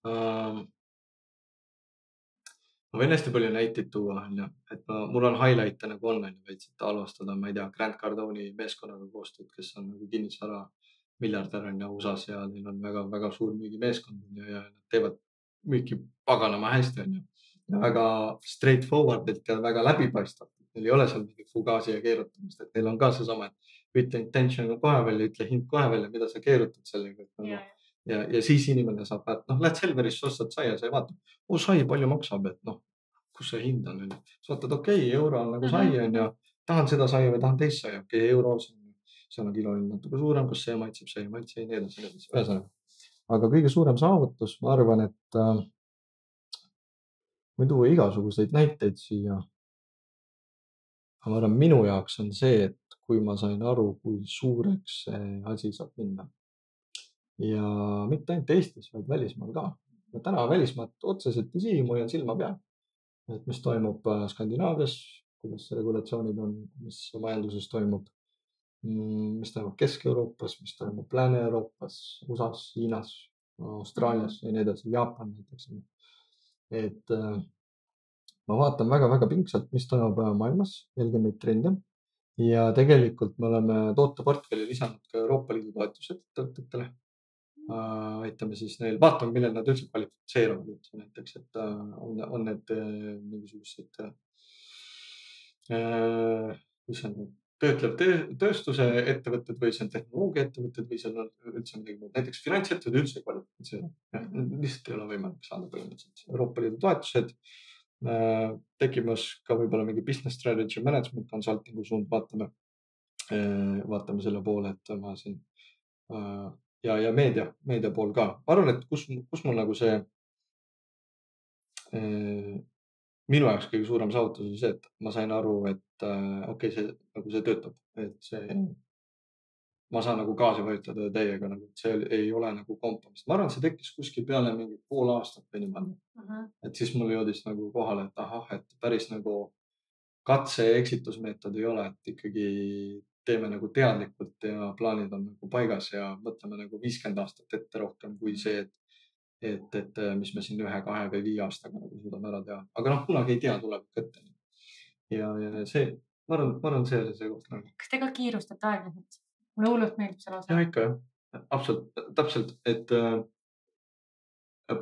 Um, ma võin hästi palju näiteid tuua, onju, et ma, mul on highlight'e nagu on, onju, veits, et alustada, ma ei tea, Grand Cardone'i meeskonnaga koostööd, kes on nagu kinnisvara miljardär on ju USA-s ja neil on väga-väga suur müügimeeskond ja nad teevad müüki paganama hästi on ju. väga straightforward'ilt ja väga läbipaistvalt. Neil ei ole seal mingit fugaasi ja keerutamist, et neil on ka seesama, et ütle intention kohe välja, ütle hind kohe välja, mida sa keerutad sellega. Nagu, ja, ja, ja siis inimene saab, et noh, lähed Selverisse, ostad saia, sa ei vaata, oo sai palju maksab, et noh, kus see hind on, onju. sa vaatad, okei okay,, euro on nagu sai, onju, tahan seda saia või tahan teist saia, okei okay,, euro see on kilo natuke suurem, kas see maitseb, see ei maitse ja nii edasi, nii edasi, ühesõnaga. Aga kõige suurem saavutus, ma arvan, et äh, võin tuua igasuguseid näiteid siia. aga ma arvan, minu jaoks on see, et kui ma sain aru, kui suureks see asi saab minna. ja mitte ainult Eestis, vaid välismaal ka. täna välismaad otseselt ei sihi, mul on silma peal. et mis toimub äh, Skandinaavias, kuidas regulatsioonid on, mis majanduses toimub mis toimub Kesk-Euroopas, mis toimub Lääne-Euroopas, USA-s, Hiinas, Austraalias ja nii edasi, Jaapan näiteks. et äh, ma vaatan väga-väga pingsalt, mis toimub äh, maailmas, jälgin neid trende ja tegelikult me oleme tooteportfelli lisanud ka Euroopa Liidu toetused ettevõtetele äh,. aitame siis neil, vaatame, millal nad üldse kvalifitseeruvad üldse näiteks, et on, on need mingisugused mis on need töötlev tööstuse ettevõtted või see on tehnoloogiaettevõtted või seal on üldse midagi muud. näiteks finantsettevõtted üldse ei kvalifitseeru. lihtsalt ei ole võimalik saada põhimõtteliselt. Euroopa Liidu toetused äh,. tekimas ka võib-olla mingi business strategy management consulting'u suund, vaatame äh,, vaatame selle poole, et ma siin äh, ja, ja meedia, meedia pool ka. ma arvan, et kus, kus mul nagu see äh, minu jaoks kõige suurem saavutus oli see, et ma sain aru, et okei okay,, see nagu see töötab, et see, ma saan nagu gaasi vajutada täiega nagu, et see ei ole nagu kompamist. ma arvan, et see tekkis kuskil peale mingi pool aastat või niimoodi uh. -huh. et siis mul jõudis nagu kohale, et ahah, et päris nagu katse ja eksitusmeetod ei ole, et ikkagi teeme nagu teadlikult ja plaanid on nagu paigas ja mõtleme nagu viiskümmend aastat ette rohkem kui see, et et, et äh, mis me siin ühe, kahe või viie aastaga nagu suudame ära teha, aga noh, kunagi ei tea tulevik ette. Ja, ja see, ma arvan, ma arvan, see oli see koht nagu. kas te ka kiirustate aeglaselt? mulle hullult meeldib see lause. ja ikka jah, absoluutselt, täpselt, et äh,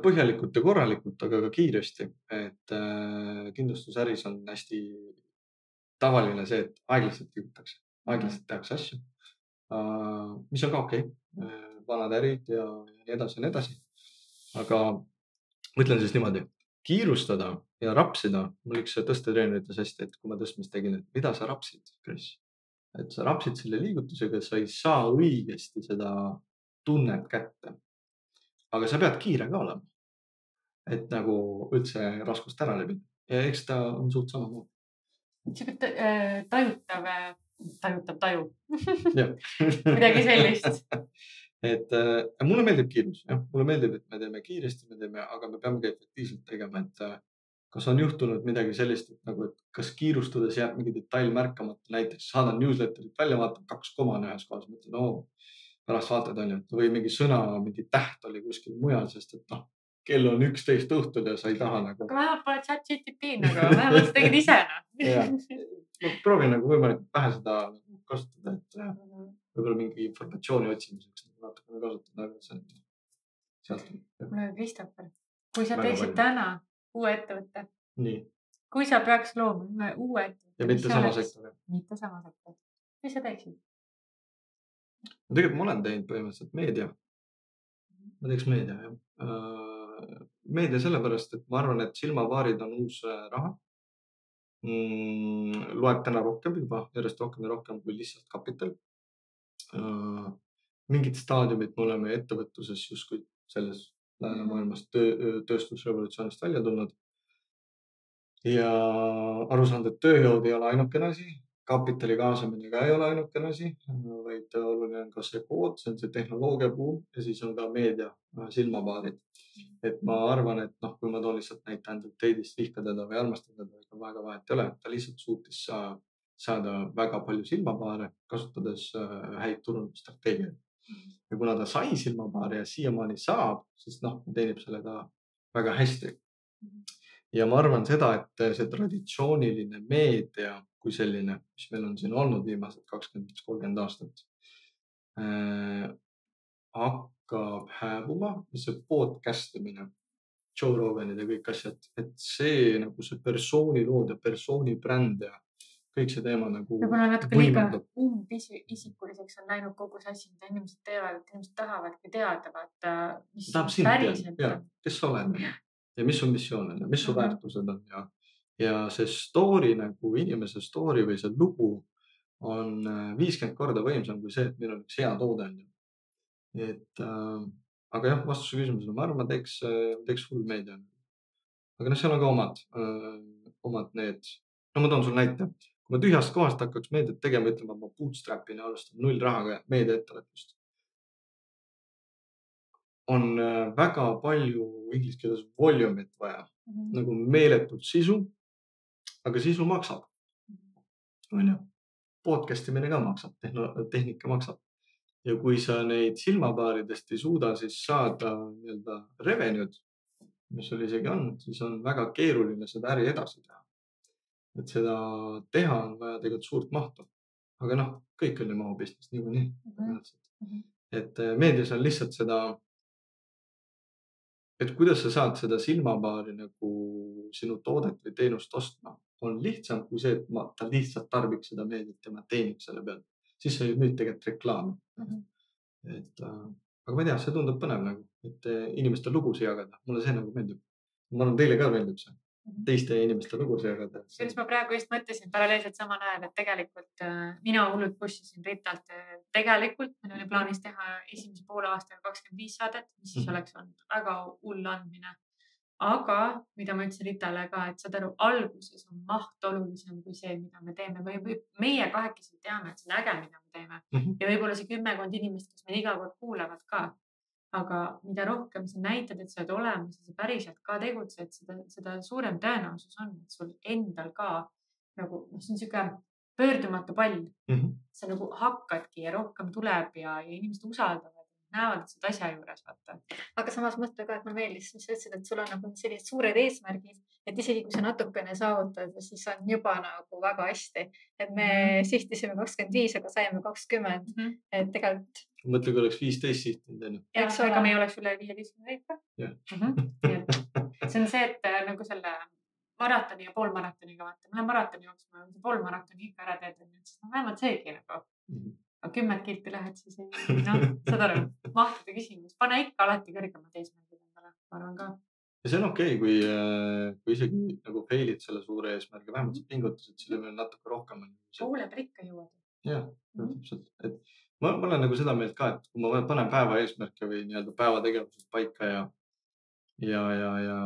põhjalikult ja korralikult, aga ka kiiresti, et äh, kindlustusäris on hästi tavaline see, et aeglaselt liigutakse, aeglaselt tehakse asju uh,, mis on ka okei okay. uh,, vanad ärid ja, ja nii edasi ja nii edasi aga ma ütlen siis niimoodi, kiirustada ja rapsida. mul üks tõstetreener ütles hästi, et kui ma tõstmist tegin, et mida sa rapsid, Kris. et sa rapsid selle liigutusega, sa ei saa õigesti seda tunnet kätte. aga sa pead kiire ka olema. et nagu üldse raskust ära lebida ja eks ta on suht samamoodi. sihuke äh, tajutav, äh, tajutav taju midagi sellist et äh, mulle meeldib kiirus, jah, mulle meeldib, et me teeme kiiresti, me teeme, aga me peame ka efektiivselt tegema, et äh, kas on juhtunud midagi sellist, et nagu, et kas kiirustades jääb mingi detail märkamata, näiteks saadan newsletterit välja, vaatan kaks koma on ühes kohas, mõtlen, oo, pärast vaatad onju, või mingi sõna, mingi täht oli kuskil mujal, sest et noh, kell on üksteist õhtul ja sa ei taha nagu. aga vähemalt pole chat GTP nagu, vähemalt sa tegid ise noh. ma proovin nagu võimalikult vähe seda kasutada, et mhm. võib-olla mingi informatsiooni otsimiseks natukene kasutada, aga see on sealt. kuule, Christopher, kui sa teeksid täna uue ettevõtte. kui sa peaks looma uue ettevõtte. ja mitte sama sektori. mitte sama sektori. mis sa teeksid? no tegelikult ma olen teinud põhimõtteliselt meedia. ma teeks meedia jah uh,. meedia sellepärast, et ma arvan, et silmapaarid on uus äh, raha mm,. loeb täna rohkem juba, järjest rohkem ja rohkem kui lihtsalt kapital uh, mingit staadiumit me oleme ettevõtluses justkui selles läänemaailmas töö, tööstusrevolutsioonist välja tulnud. ja aru saanud, et tööjõud ei ole ainukene asi, kapitali kaasamine ka ei ole ainukene asi, vaid oluline on ka see kood, see on see tehnoloogia buum ja siis on ka meedia silmapaarid. et ma arvan, et noh, kui ma toon lihtsalt näite ainult Teidist vihka teda või armastan teda, ega väga vahet ei ole, ta lihtsalt suutis saada väga palju silmapaare, kasutades äh, häid turundusstrateegiaid ja kuna ta sai silmapaari ja siiamaani saab, siis noh, teenib sellega väga hästi. ja ma arvan seda, et see traditsiooniline meedia kui selline, mis meil on siin olnud viimased kakskümmend, kolmkümmend aastat äh,. hakkab hääbuma see podcast imine, Joe Roganid ja kõik asjad, et see nagu see persooni lood ja persooni bränd ja kõik see teema nagu võib-olla natuke liiga võimendub. umbisikuliseks on läinud kogu see asi, mida inimesed teevad, inimesed tahavadki teada, vaata, mis päriselt on. kes sa oled ja mis su missioon on ja mis su Mhm. väärtused on ja, ja see story nagu inimese story või see lugu on äh, viiskümmend korda võimsam kui see, et meil on üks hea toode on ju. et äh, aga jah, vastuse küsimusele, ma arvan, ma teeks äh,, teeks full meedia. aga noh, seal on ka omad äh,, omad need, no ma toon sulle näite. Kui ma tühjast kohast hakkaks meediat tegema, ütleme, ma bootstrap in ja alustan null rahaga meediaettevõtlust on äh, väga palju inglise keeles volume'it vaja, Mhm. nagu meeletult sisu. aga sisu maksab, onju. Podcast imine ka maksab, tehnika maksab. ja kui sa neid silmapaaridest ei suuda siis saada nii-öelda revenue'd, mis sul isegi on, siis on väga keeruline seda äri edasi teha. Et seda teha on vaja tegelikult suurt mahtu. aga noh, kõik on ju mahu business niikuinii Mhm. Mhm. et äh, meedias on lihtsalt seda, et kuidas sa saad seda silmapaari nagu sinu toodet või teenust ostma, on lihtsam kui see, et ma, ta lihtsalt tarbiks seda meediat ja ma teeniks selle pealt. siis sa müüd tegelikult reklaami. Mhm. et äh, aga ma ei tea, see tundub põnev nagu, et äh, inimeste lugusid jagada, mulle see nagu meeldib. ma arvan, teile ka meeldib see. Teiste inimeste lugusid jagada. kusjuures ma praegu just mõtlesin paralleelselt samal ajal, et tegelikult äh, mina hullult push isin Ritalt. tegelikult meil oli plaanis teha esimese poole aastaga kakskümmend viis saadet, mis siis Mhm. oleks olnud väga hull andmine. aga mida ma ütlesin Ritale ka, et saad aru, alguses on maht olulisem kui see, mida me teeme või, või meie kahekesi teame, et see on äge, mida me teeme Mhm. ja võib-olla see kümmekond inimest, kes meid iga kord kuulavad ka. Aga mida rohkem sa näitad, et sa oled olemas ja sa päriselt ka tegutsed, seda, seda suurem tõenäosus on, et sul endal ka nagu noh, see on sihuke pöördumatu pall. Mhm. sa nagu hakkadki ja rohkem tuleb ja, ja inimesed usaldavad, näevad, oled asja juures, vaata. aga samas mõtle ka, et mulle meeldis, mis sa ütlesid, et sul on nagu sellised suured eesmärgid, et isegi kui sa natukene saavutad, siis on juba nagu väga hästi. et me Mhm. sihtisime kakskümmend viis, aga saime kakskümmend, et tegelikult mõtle, kui oleks viisteist sihtinud onju. Eks ega ole. me ei oleks üle viieteistkümne teinud ka. Jah. nii et see on see, et äh, nagu selle maratoni ja poolmaratoniga vaata, ma lähen maratoni jooksma, kui sa poolmaratoni ikka ära teed, onju, siis no vähemalt seegi nagu. Mhm. aga kümmet kilti lähed, siis ei, noh, saad aru, mahtude küsimus, pane ikka alati kõrgemad eesmärgid endale, ma arvan ka. ja see on okei okay, kui, äh, kui isegi nagu fail'id selle suure eesmärgi, vähemalt sa pingutasid selle peale natuke rohkem. poole peal ikka jõuad. jah, Mhm. täpselt, et ma, ma olen nagu seda meelt ka, et kui ma panen päeva eesmärke või nii-öelda päevategevused paika ja, ja, ja, ja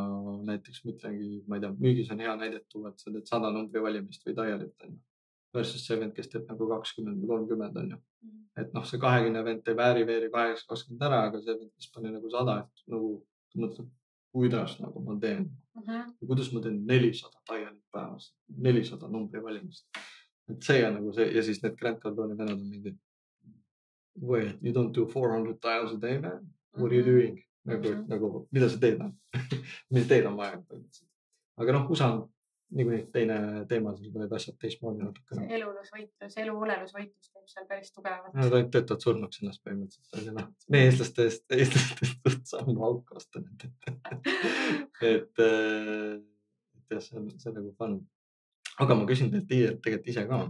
näiteks ma ütlengi, ma ei tea, müügis on hea näidet tuua, et sa teed sada numbri valimist või dialit onju. Versus see vend, kes teeb nagu kakskümmend või kolmkümmend onju. et noh, see kahekümne vend teeb ääri-veeri kaheksa, kakskümmend ära, aga see vend, kes pani nagu sada, et nagu mõtleb, kuidas nagu ma teen Mhm. kuidas ma teen nelisada dialit päevas, nelisada numbri valimist. et see on nagu see ja siis need Grand Cardoni vennad on mingi. Wait, you don't do four hundred dials a day man, what are you Mhm. doing? nagu Mhm., nagu mida sa teed noh mida teed on vaja aga noh, USA on niikuinii teine teema, seal need asjad teistmoodi natukene. elulusvõitlus, elu-olelusvõitlus käib seal päris tugevalt. Nad ainult töötavad surnuks ennast põhimõtteliselt, aga noh, eest, eestlastest suht sammu auku osta nüüd, et, et, äh, et jah, see on, see on nagu fun. aga ma küsin teilt tegelikult ise ka.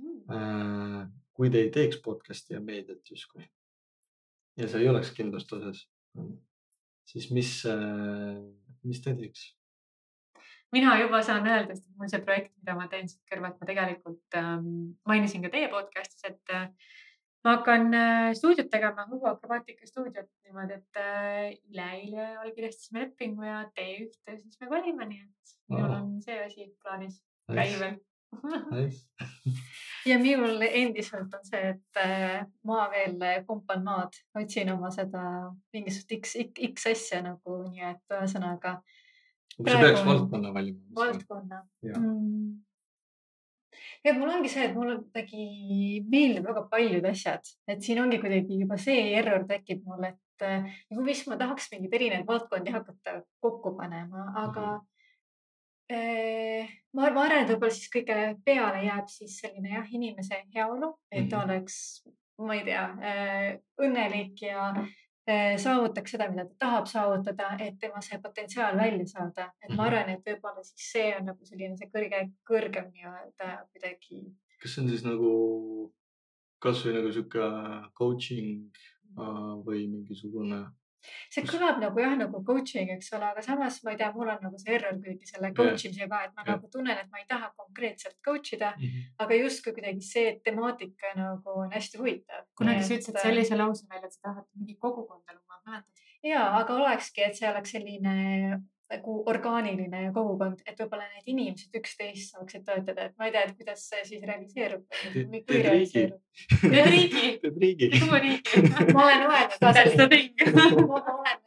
Mm. Kui te ei teeks podcast'i ja meediat justkui ja see ei oleks kindlustuses, siis mis, mis te teeks? mina juba saan öelda, sest mul see projekt, mida ma teen siit kõrvalt, ma tegelikult ähm, mainisin ka teie podcast'is, et äh, ma hakkan äh, stuudiot tegema, õhuakrobaatika stuudiot niimoodi, et äh, üleeile allkirjastasime lepingu ja T1-e siis me valime, nii et minul on see asi plaanis käivel. Nice. ja minul endiselt on see, et äh, ma veel pumpan maad, otsin oma seda mingisugust X, X, X asja nagu, nii et ühesõnaga sa peaks on- valdkonna valima. valdkonna. Mm. ja mul ongi see, et mulle kuidagi meeldib väga paljud asjad, et siin ongi kuidagi juba see error tekib mul, et äh, nagu mis ma tahaks mingeid erinevaid valdkondi hakata kokku panema, aga äh, ma, ma arvan, et võib-olla siis kõige peale jääb siis selline jah, inimese heaolu, et ta Mhm. oleks ma ei tea, õnnelik ja saavutaks seda, mida ta tahab saavutada, et tema see potentsiaal välja saada. et ma arvan, et võib-olla siis see on nagu selline see kõrge, kõrgem nii-öelda kuidagi. kas see on siis nagu kasvõi nagu sihuke coaching või mingisugune see kõlab nagu jah, nagu coaching, eks ole, aga samas ma ei tea, mul on nagu see error kuidagi selle coach imisega et ma yeah. nagu tunnen, et ma ei taha konkreetselt coach ida mm, -hmm. aga justkui kuidagi see temaatika nagu on hästi huvitav. kunagi sa ütlesid sellise lause välja, et sa tahad mingi kogukonda luua, mäletad? ja, aga olekski, et see oleks selline nagu orgaaniline kogukond, et võib-olla need inimesed üksteist saaksid toetada, et ma ei tea, et kuidas see siis realiseerub. kui realiseerub. teed riigi. teed riigi. tuua riigi. ma olen mõelnud ka sellist. ma olen,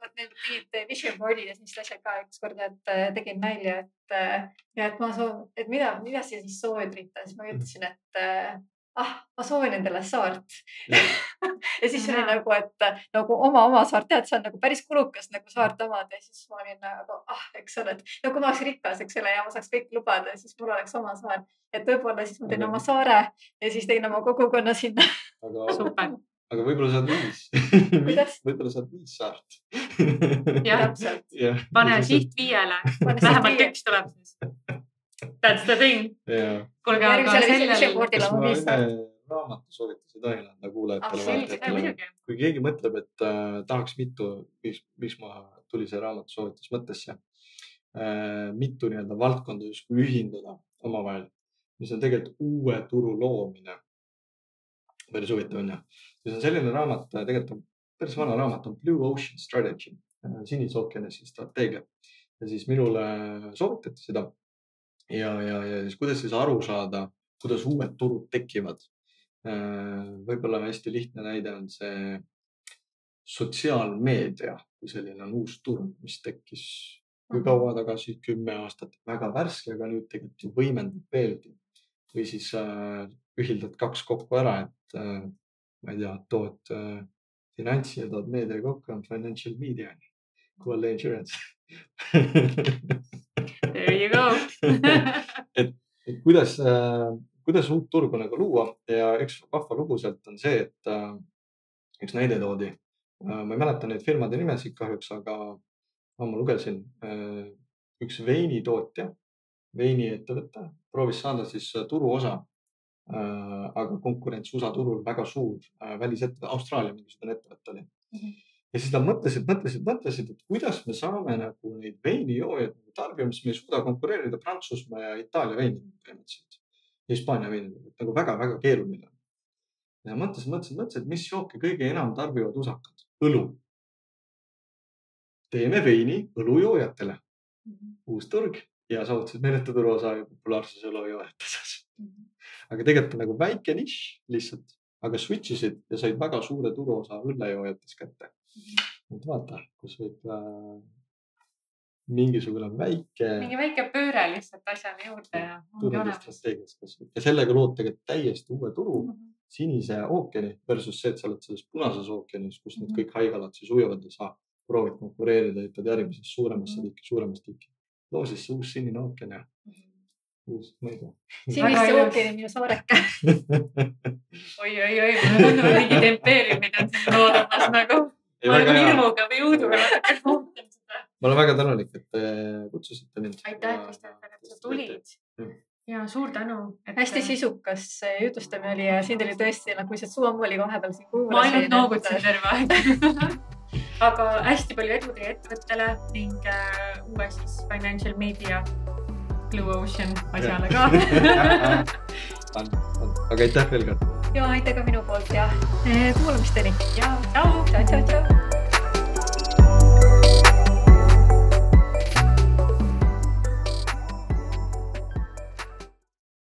vot need mingid vision board'id ja sellised asjad ka ükskord, et äh, tegin nalja, et äh, ja et ma soovin, et mida, mida sa siis soovid, Rita, siis ma ütlesin, et ah, ma soovin endale saart. Ja siis oli nagu, et nagu oma, oma saart, tead, see on nagu päris kulukas nagu saart omada ja siis ma olin nagu ah, eks ole, et no kui ma oleks rikas, eks ole, ja ma saaks kõik lubada, siis mul oleks oma saar. et võib-olla siis ma teen oma saare ja siis teen oma kogukonna sinna. aga super. aga võib-olla saad viis. Võib-olla saad viis saart. jah, täpselt. pane siht viiele, vähemalt üks tuleb siis That's the thing. kuulge, aga sellel. raamatusoovitusi tohin anda kuulajatele, vaatajatele. kui keegi mõtleb, et äh, tahaks mitu, miks, miks ma tuli see raamatusoovitus mõttesse äh,, mitu nii-öelda valdkonda justkui ühindada omavahel, mis on tegelikult uue turu loomine. päris huvitav on ju. siis on selline raamat, tegelikult on päris vana raamat, on Blue Ocean Strategy, äh, sinise ookeani strateegia ja siis minule soovitati seda ja, ja, ja siis kuidas siis aru saada, kuidas uued turud tekivad. Äh, võib-olla hästi lihtne näide on see sotsiaalmeedia kui selline on uus turg, mis tekkis kui kaua tagasi, kümme aastat, väga värske, aga nüüd tegelikult ju võimendab veelgi. või siis äh, ühildad kaks kokku ära, et äh, ma ei tea, tood äh, finantsi ja tood meedia kokku, on financial media, quality insurance There you go et, et kuidas, äh, kuidas uut turgu nagu luua ja üks vahva lugu sealt on see, et äh, üks näide toodi. Äh, ma ei mäleta neid firmade nimesid kahjuks, aga ma lugesin üks veinitootja, veiniettevõte proovis saada siis turuosa. aga konkurents USA turul väga suur, välisettevõte, Austraalia mingisugune ettevõte oli mm. -hmm ja siis nad mõtlesid, mõtlesid, mõtlesid, et kuidas me saame nagu neid veinijoojaid nagu tarbima, sest me ei suuda konkureerida Prantsusmaa ja Itaalia veinidega põhimõtteliselt. Hispaania veinidega, et nagu väga-väga keeruline. ja mõtlesin, mõtlesin, mõtlesin, et mis jooki kõige enam tarbivad usakad, õlu. teeme veini õlujoojatele. -hmm. uus turg ja saavutasid meeletu turuosa ja populaarsuse õlujoojate osas. -hmm. aga tegelikult on nagu väike nišš lihtsalt, aga switch isid ja said väga suure turuosa õllejoojates kätte et vaata, kus võib äh, mingisugune väike. mingi väike pööre lihtsalt asjale juurde ja. turundusstrateegias kasvõi ja sellega lood tegelikult täiesti uue turu mm -hmm. sinise ookeani versus see, et sa oled selles punases ookeanis, kus mm -hmm. need kõik haigalad siis ujuvad ja sa proovid konkureerida, hüppad järgmisest suuremasse -hmm. tiiki, suuremast tiiki. loo siis see uus sinine ookean ja -hmm uus, ma ei tea. sinise ookeani minu saareke oi, oi, oi, mul on mingid impeeriumid on siin loodamas nagu ma olen hirmuga või õuduga natuke ootan seda. ma olen väga tänulik, et te kutsusite mind. aitäh, Kristjan, et sa tulid. ja suur tänu et.... hästi sisukas jutustamine oli ja sind oli tõesti nagu lihtsalt suu ammu oli vahepeal siin kuulasin. ma ainult noogutasin terve aeg. Aga hästi palju edu teie ettevõttele ning äh, uue siis financial media Blue Ocean asjale ka. Aga aitäh veel kord ja aitäh ka minu poolt ja eh, kuulamisteni. ja tšau, tšau, tšau, tšau.